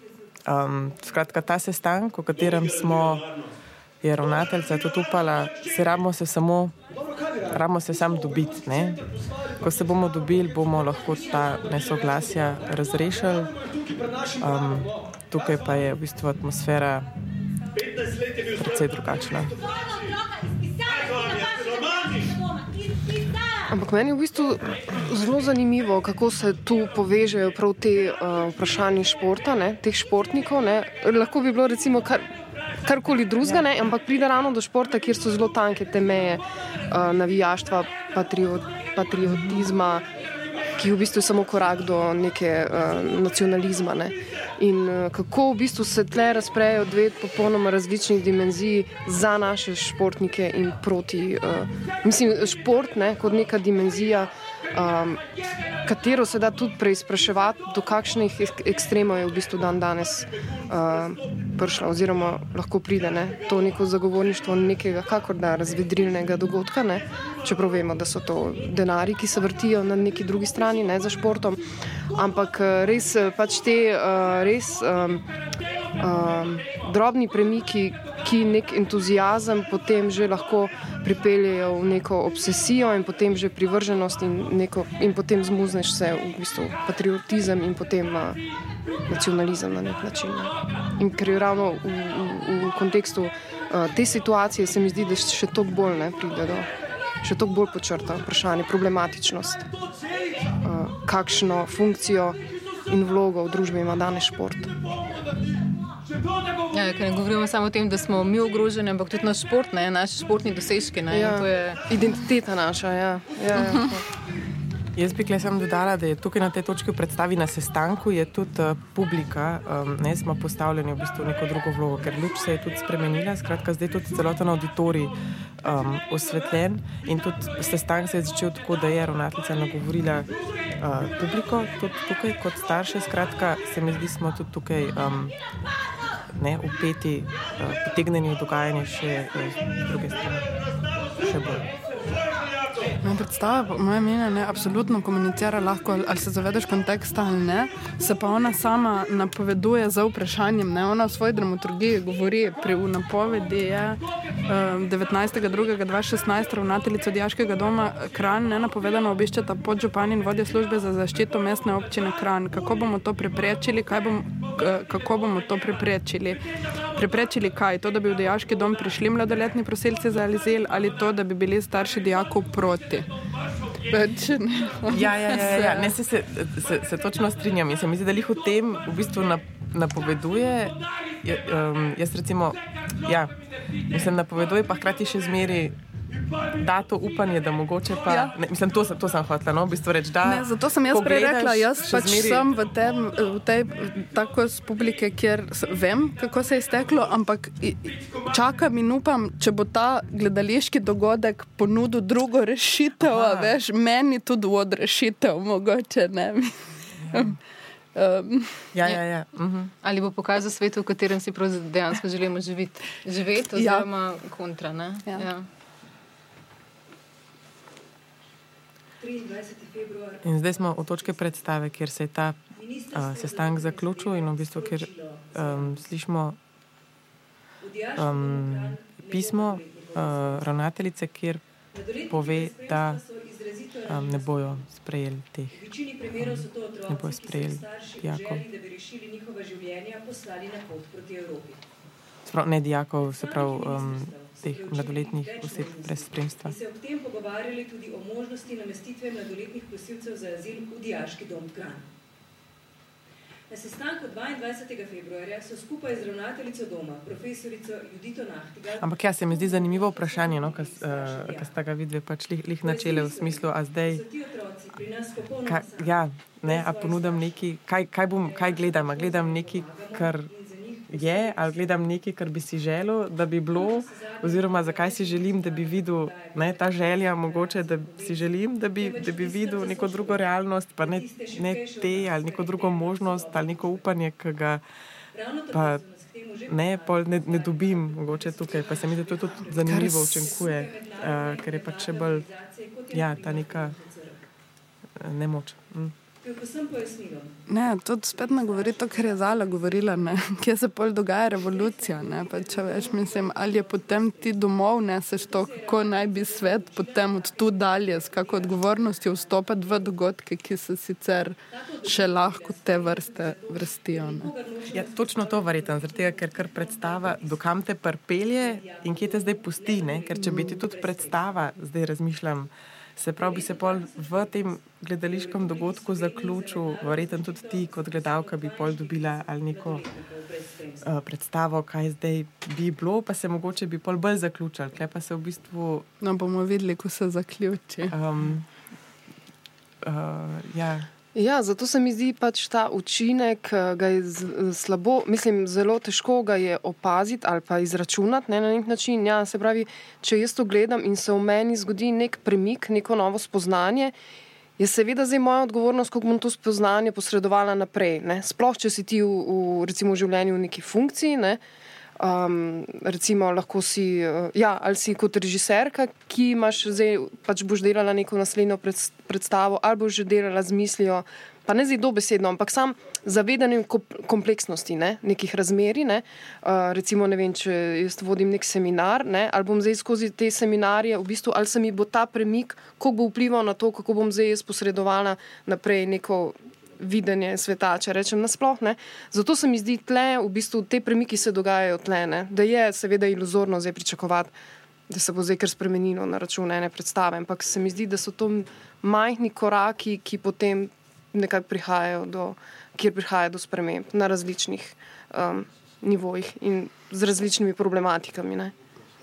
Um, skratka, ta sestanek, v katerem smo, je ravnateljica tudi upala, se rabimo se samo, rabimo se samo dobiti. Ne? Ko se bomo dobili, bomo lahko ta nesoglasja razrešili. Um, tukaj pa je v bistvu atmosfera precej drugačna. Ampak meni je v bistvu zelo zanimivo, kako se tu povežejo prav te uh, vprašanja športa, ne, teh športnikov. Ne. Lahko bi bilo recimo kar, karkoli drugega, ampak pride ravno do športa, kjer so zelo tanke te meje uh, navijaštva, patriot, patriotizma, ki je v bistvu samo korak do neke uh, nacionalizma. Ne? In uh, kako v bistvu se tle razprejo dve popolnoma različnih dimenzij za naše športnike in proti, uh, mislim, šport ne, kot neka dimenzija um, katero se da tudi preizpraševati, do kakšnih ekstremov je v bistvu dan danes uh, prišla, oziroma lahko pride ne? to neko zagovorništvo nekega, kakor da razvedrilnega dogodka. Ne? Čeprav vemo, da so to denari, ki se vrtijo na neki drugi strani, ne za športom. Ampak uh, res pač te uh, res. Um, um, drobni premiki, ki nek entuzijazem potem že lahko pripeljejo v neko obsesijo in potem že privrženost in, neko, in potem zmuzneš se v bistvu patriotizem in potem uh, nacionalizem na nek način. In ker je ravno v, v, v kontekstu uh, te situacije se mi zdi, da še toliko bolj ne pride do. Še toliko bolj počrta vprašanje problematičnost, uh, kakšno funkcijo in vlogo v družbi ima danes šport. Ja, ne govorimo samo o tem, da smo mi ogroženi, ampak tudi naš šport, ne, naši športni dosežki. Ne, ja, je... Identiteta naša. Ja. Ja, ja. Jaz bi le sem dodala, da je tukaj na tej točki v predstavi na sestanku tudi uh, publika, um, ne smo postavljeni v bistvu neko drugo vlogo, ker luč se je tudi spremenila. Skratka, zdaj je tudi celoten auditorij um, osvetljen in tudi sestanek se je začel tako, da je ravnateljica nagovorila uh, publiko, tudi tukaj kot starše. Skratka, se mi zdi, smo tudi tukaj. Um, Ne, upeti, uh, potegnjeni v dogajanje še z druge strani, še bolj. Moja predstava, moje mnenje, ne, absolutno komunicira lahko, ali se zavedaš konteksta ali ne. Se pa ona sama napoveduje za vprašanjem. Ne. Ona v svoji dramaturgiji govori, pri napovedi je um, 19.2.2016 ravnateljica Dijaškega doma Kran nenapovedano obiščeta podžupan in vodja službe za zaščito mestne občine Kran. Kako bomo to preprečili? Bom, kako bomo to preprečili? Preprečili kaj? To, da bi v Dijaški dom prišli mladoletni prosilci za azil ali to, da bi bili starši dijakov proti. Več, ja, ja, ja, ja. Ne, se, se, se, se točno strinjam. Jaz mislim, da jih v tem v bistvu napoveduje. Um, jaz recimo, ja, mislim, napoveduje, pa hkrati še zmeri da to upanje, da mogoče pa. Ja. Ne, mislim, to, to sem hotel, no, v bistvu reči. Da, ne, zato sem jaz prej rekla, jaz pač zmeri... sem v, tem, v tej tako publike, kjer vem, kako se je steklo, ampak čakam in upam, če bo ta gledališki dogodek ponudil drugo rešitev, veš, meni tudi od rešitev, mogoče ne. Um, ja, ja, ja. Uh -huh. Ali bo pokazal svet, v katerem si dejansko želimo živeti, živeti ja. oziroma ja. kontra. Ja. Ja. In zdaj smo v točki predstave, kjer se je ta uh, sestanek zaključil in v bistvu, kjer um, slišimo um, pismo uh, ravnateljice, kjer pove, da um, ne bojo sprejeli teh. Um, ne bojo sprejeli dijakov. Sprav, ne dijakov, se pravi. Um, teh mladoletnih oseb brez spremstva. Se ob tem pogovarjali tudi o možnosti namestitve mladoletnih prosilcev za azil v dijaški dom Kran. Na sestanku 22. februarja so skupaj z ravnateljico doma, profesorico Judito Nahtigal. Ampak ja, se mi zdi zanimivo vprašanje, no, kar uh, sta ga vidve pač lih, lih načele v smislu, a zdaj. Ka, ja, ne, a ponudam neki, kaj, kaj, bom, kaj gledam, a gledam neki, kar je, ali gledam nekaj, kar bi si želel, da bi bilo, oziroma zakaj si želim, da bi videl ne, ta želja, mogoče, da si želim, da bi, da bi videl neko drugo realnost, pa ne, ne te ali neko drugo možnost ali neko upanje, ki ga pa ne, ne, ne dobim, mogoče tukaj. Pa se mi zdi, da to tudi zanimivo učinkuje, uh, ker je pač še bolj ja, ta neka uh, nemoč. Mm povsem pojasnilo. Ne, to spet ne govori to, kar je Zala govorila, ne? kje se pol dogaja revolucija. Pa, če veš, mislim, ali je potem ti domov neseš to, kako naj bi svet potem od tu dalje, s kakšno odgovornostjo vstopati v dogodke, ki se sicer še lahko te vrste vrstijo. Ja, točno to verjamem, ker kar predstava, dokam te prpelje in kje te zdaj pusti. Ne? Ker če bi ti tudi predstava, zdaj razmišljam. Se pravi, bi se pol v tem gledališkem dogodku zaključil, verjetno tudi ti, kot gledalka, bi pol dobila ali neko uh, predstavo, kaj zdaj bi bilo, pa se mogoče bi pol bolj zaključil. Kaj pa se v bistvu. No, bomo videli, ko se zaključi. Um, uh, ja. Ja, zato se mi zdi pač ta učinek, da je slabo, mislim, zelo težko ga je opaziti ali pa izračunati ne, na nek način. Ja, se pravi, če jaz to gledam in se v meni zgodi nek premik, neko novo spoznanje, je seveda zdaj moja odgovornost, kako bom to spoznanje posredovala naprej. Ne. Sploh, če si ti v, v, recimo, v življenju v neki funkciji. Ne. Um, recimo, lahko si, uh, ja, ali si kot režiserka, ki imaš zdaj, pač boš delala neko naslednjo predstavo, ali boš že delala z mislijo, pa ne zdaj dobesedno, ampak sam zavedanjem kompleksnosti ne, nekih razmeri. Ne, uh, recimo, ne vem, če jaz vodim nek seminar, ne, ali bom zdaj skozi te seminarje, v bistvu, ali se mi bo ta premik, kako bo vplival na to, kako bom zdaj jaz posredovala naprej neko videnje sveta, če rečem nasplošno. Zato se mi zdi, da v bistvu te premiki se dogajajo tle, ne? da je seveda iluzorno zdaj pričakovati, da se bo zdaj kar spremenilo na račun ene predstave. Ampak se mi zdi, da so to majhni koraki, ki potem nekako prihajajo do, kjer prihaja do sprememb na različnih um, nivojih in z različnimi problematikami. Ne?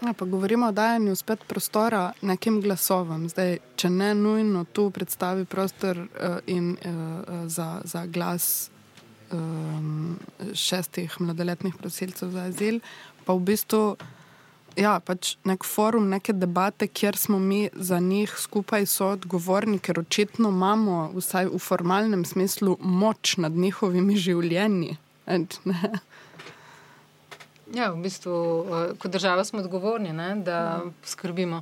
Ja, pa govorimo o dajanju spet prostora nekim glasovom. Zdaj, če ne nujno tu predstavi prostor uh, in, uh, za, za glas um, šestih mladoletnih prosilcev za azil, pa v bistvu ja, pač nek forum, neke debate, kjer smo mi za njih skupaj soodgovorni, ker očitno imamo vsaj v formalnem smislu moč nad njihovimi življenji. And, Ja, v bistvu, uh, kot država smo odgovorni, ne, da skrbimo.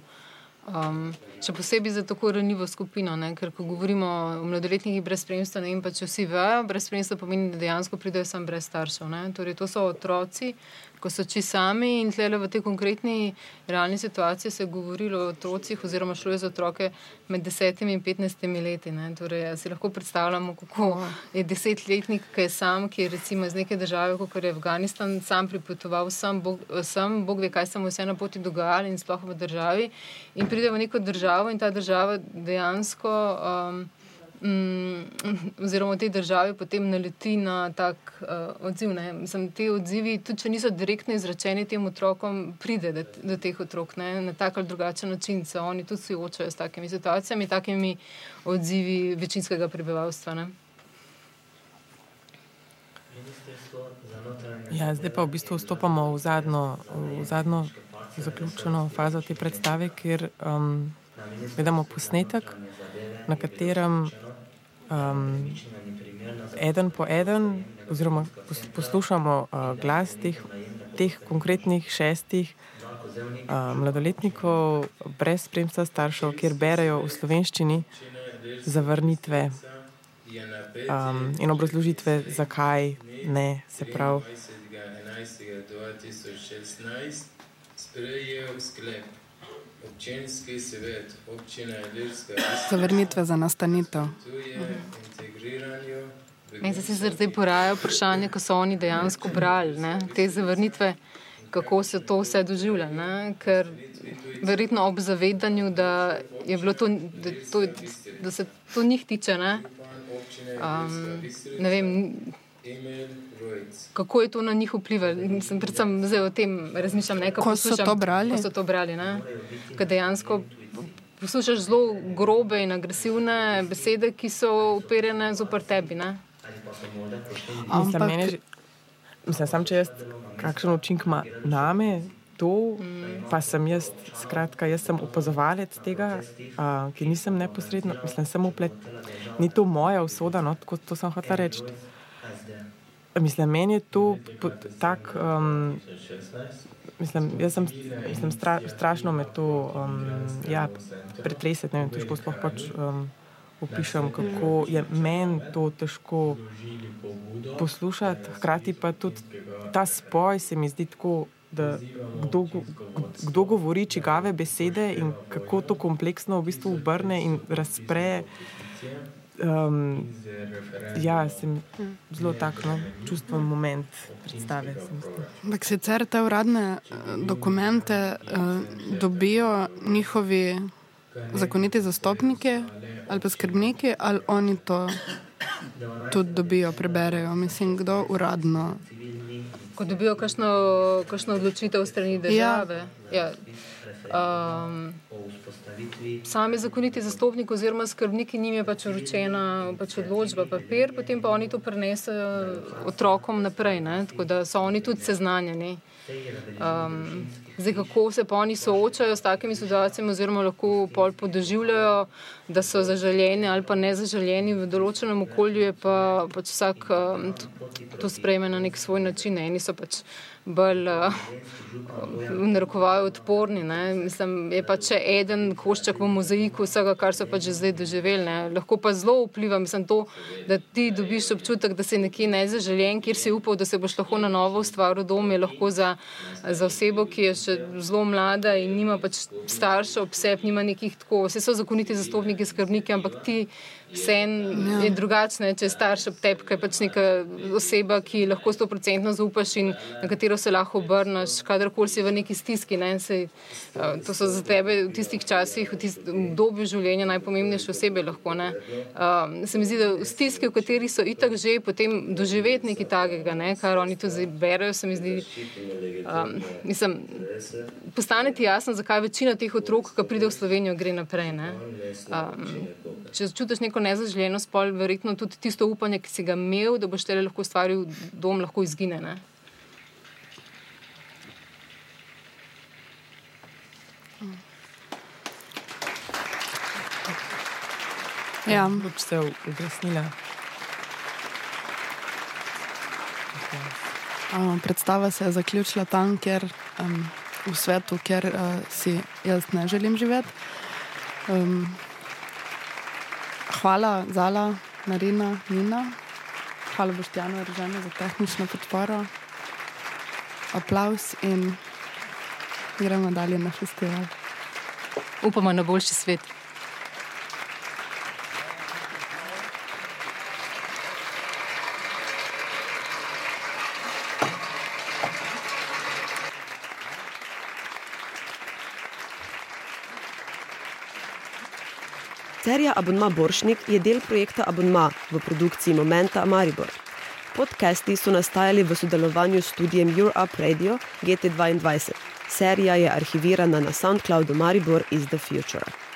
Um, še posebej za tako ranljivo skupino, ne, ker ko govorimo o mladoletnikih brez spremstva, ne vem pa če vsi vejo, brez spremstva pomeni, da dejansko pridejo sam brez staršev. Torej, to so otroci, ko so či sami in tle v tej konkretni realni situaciji se je govorilo o otrocih, oziroma šlo je za otroke med 10 in 15 leti. Torej, si lahko predstavljamo, kako je desetletnik, ki je sam, ki je recimo iz neke države, kot je Afganistan, sam pripotoval sem, Bog, sem, Bog ve, kaj se mu vse na poti dogajalo in sploh v državi. In pride v neko državo in ta država dejansko. Um, Mm, oziroma v tej državi potem naleti na tak uh, odziv. Mislim, te odzivi, tudi če niso direktno izrečeni tem otrokom, pride do, do teh otrok ne? na tak ali drugačen način. Se oni tudi soočajo s takimi situacijami, takimi odzivi večinskega prebivalstva. Ne? Ja, zdaj pa v bistvu vstopamo v zadnjo, v zadnjo zaključeno fazo te predstave, kjer um, gledamo posnetek, na katerem um, eden po eden, oziroma poslušamo uh, glas teh, teh konkretnih šestih uh, mladoletnikov, brez spremstva staršev, kjer berajo v slovenščini zavrnitve um, in obrazložitve, zakaj ne se pravi. Sprejel sklep. Občinski svet, občina Ilirska. Zavrnitve za nastanitev. In se zdaj poraja vprašanje, ko so oni dejansko brali ne? te zavrnitve, kako se to vse doživlja. Ne? Ker verjetno ob zavedanju, da, to, da, to, da se to njih tiče. Ne? Um, ne vem, Kako je to na njih vplivalo? Sem predvsem zdaj o tem razmišljal, kako so to brali. So to brali Ker dejansko poslušaš zelo grobe in agresivne besede, ki so uperjene zopr tebi. Ampak, mislim, mislim, sam, če jaz kakšen učinek ima name. To, mm. pa sem jaz, skratka, jaz sem opazovalec tega, uh, ki nisem neposredno, mislim, sem uplet. Ni to moja usoda, no, tako to sem hotel reči. Mislim, meni je to tako. Um, mislim, jaz sem, mislim, stra, strašno me to um, ja, pretreseti. Ne vem, težko sploh pač um, opišem, kako je meni to težko poslušati. Hkrati pa tudi ta spoj se mi zdi tako. Da, kdo, kdo govori čigave besede in kako to kompleksno v bistvu obrne in razpre. Um, ja, sem zelo tako no, čustven moment predstave. Ampak sicer te uradne eh, dokumente uh, dobijo njihovi zakoniti zastopniki ali pa skrbniki, ali oni to tudi dobijo, preberejo. Mislim, kdo uradno. Ko dobijo kakšno, kakšno odločitev strani države. Ja. Ja. Um, sami zakoniti zastopniki oziroma skrbniki njim je pač uročena pač odločba, papir, potem pa oni to prenesejo otrokom naprej, ne? tako da so oni tudi seznanjeni. Um, zdaj, kako se pa oni soočajo s takimi situacijami, oziroma lahko pol podoživljajo, da so zaželjeni ali pa ne zaželjeni v določenem okolju, je pa pač vsak um, to sprejme na nek svoj način. Eni so pač bolj uh, v narekovaju odporni. Ne. Mislim, je pa če eden košček v mozaiku vsega, kar so pač že zdaj doživeli. Ne. Lahko pa zelo vpliva, mislim, to, da ti dobiš občutek, da si nekje nezaželjen, kjer si upal, da se boš lahko na novo ustvaril dom, je lahko za, za osebo, ki je še zelo mlada in nima pač staršev, obseb, nima nekih tako, vse so zakoniti zastopniki, skrbniki, ampak ti vse ja. je drugačne, če je starš ob tebi, ki je pač neka oseba, ki lahko sto procentno zaupaš in na katero se lahko obrneš, kadarkoli si v neki stiski. Ne, sej, uh, to so za tebe v tistih časih, v tistem obdobju življenja najpomembnejše osebe. Lahko, uh, se mi zdi, da v stiski, v kateri so itak že potem doživeti nekaj takega, ne, kar oni tu zdaj berejo, se mi zdi, um, mislim, postane ti jasno, zakaj večina teh otrok, ki pride v Slovenijo, gre naprej. Um, če čutiš neko neko nezaželjeno spol, verjetno tudi tisto upanje, ki si ga imel, da boš tele lahko ustvaril dom, lahko izgine. Ne? Ja, boš se ugasnila. Predstava se je zaključila tam, kjer, um, v svetu, kjer uh, si jaz ne želim živeti. Um, hvala Zala, Marina, Nina. Hvala Boštjano Režene za tehnično podporo. Aplaus in gremo dalje na festival. Upamo na boljši svet. Serija Abonma Boršnik je del projekta Abonma v produkciji Momenta Maribor. Podcasti so nastajali v sodelovanju s studijem Europe Radio GT2. Serija je arhivirana na SoundCloudu Maribor is the Future.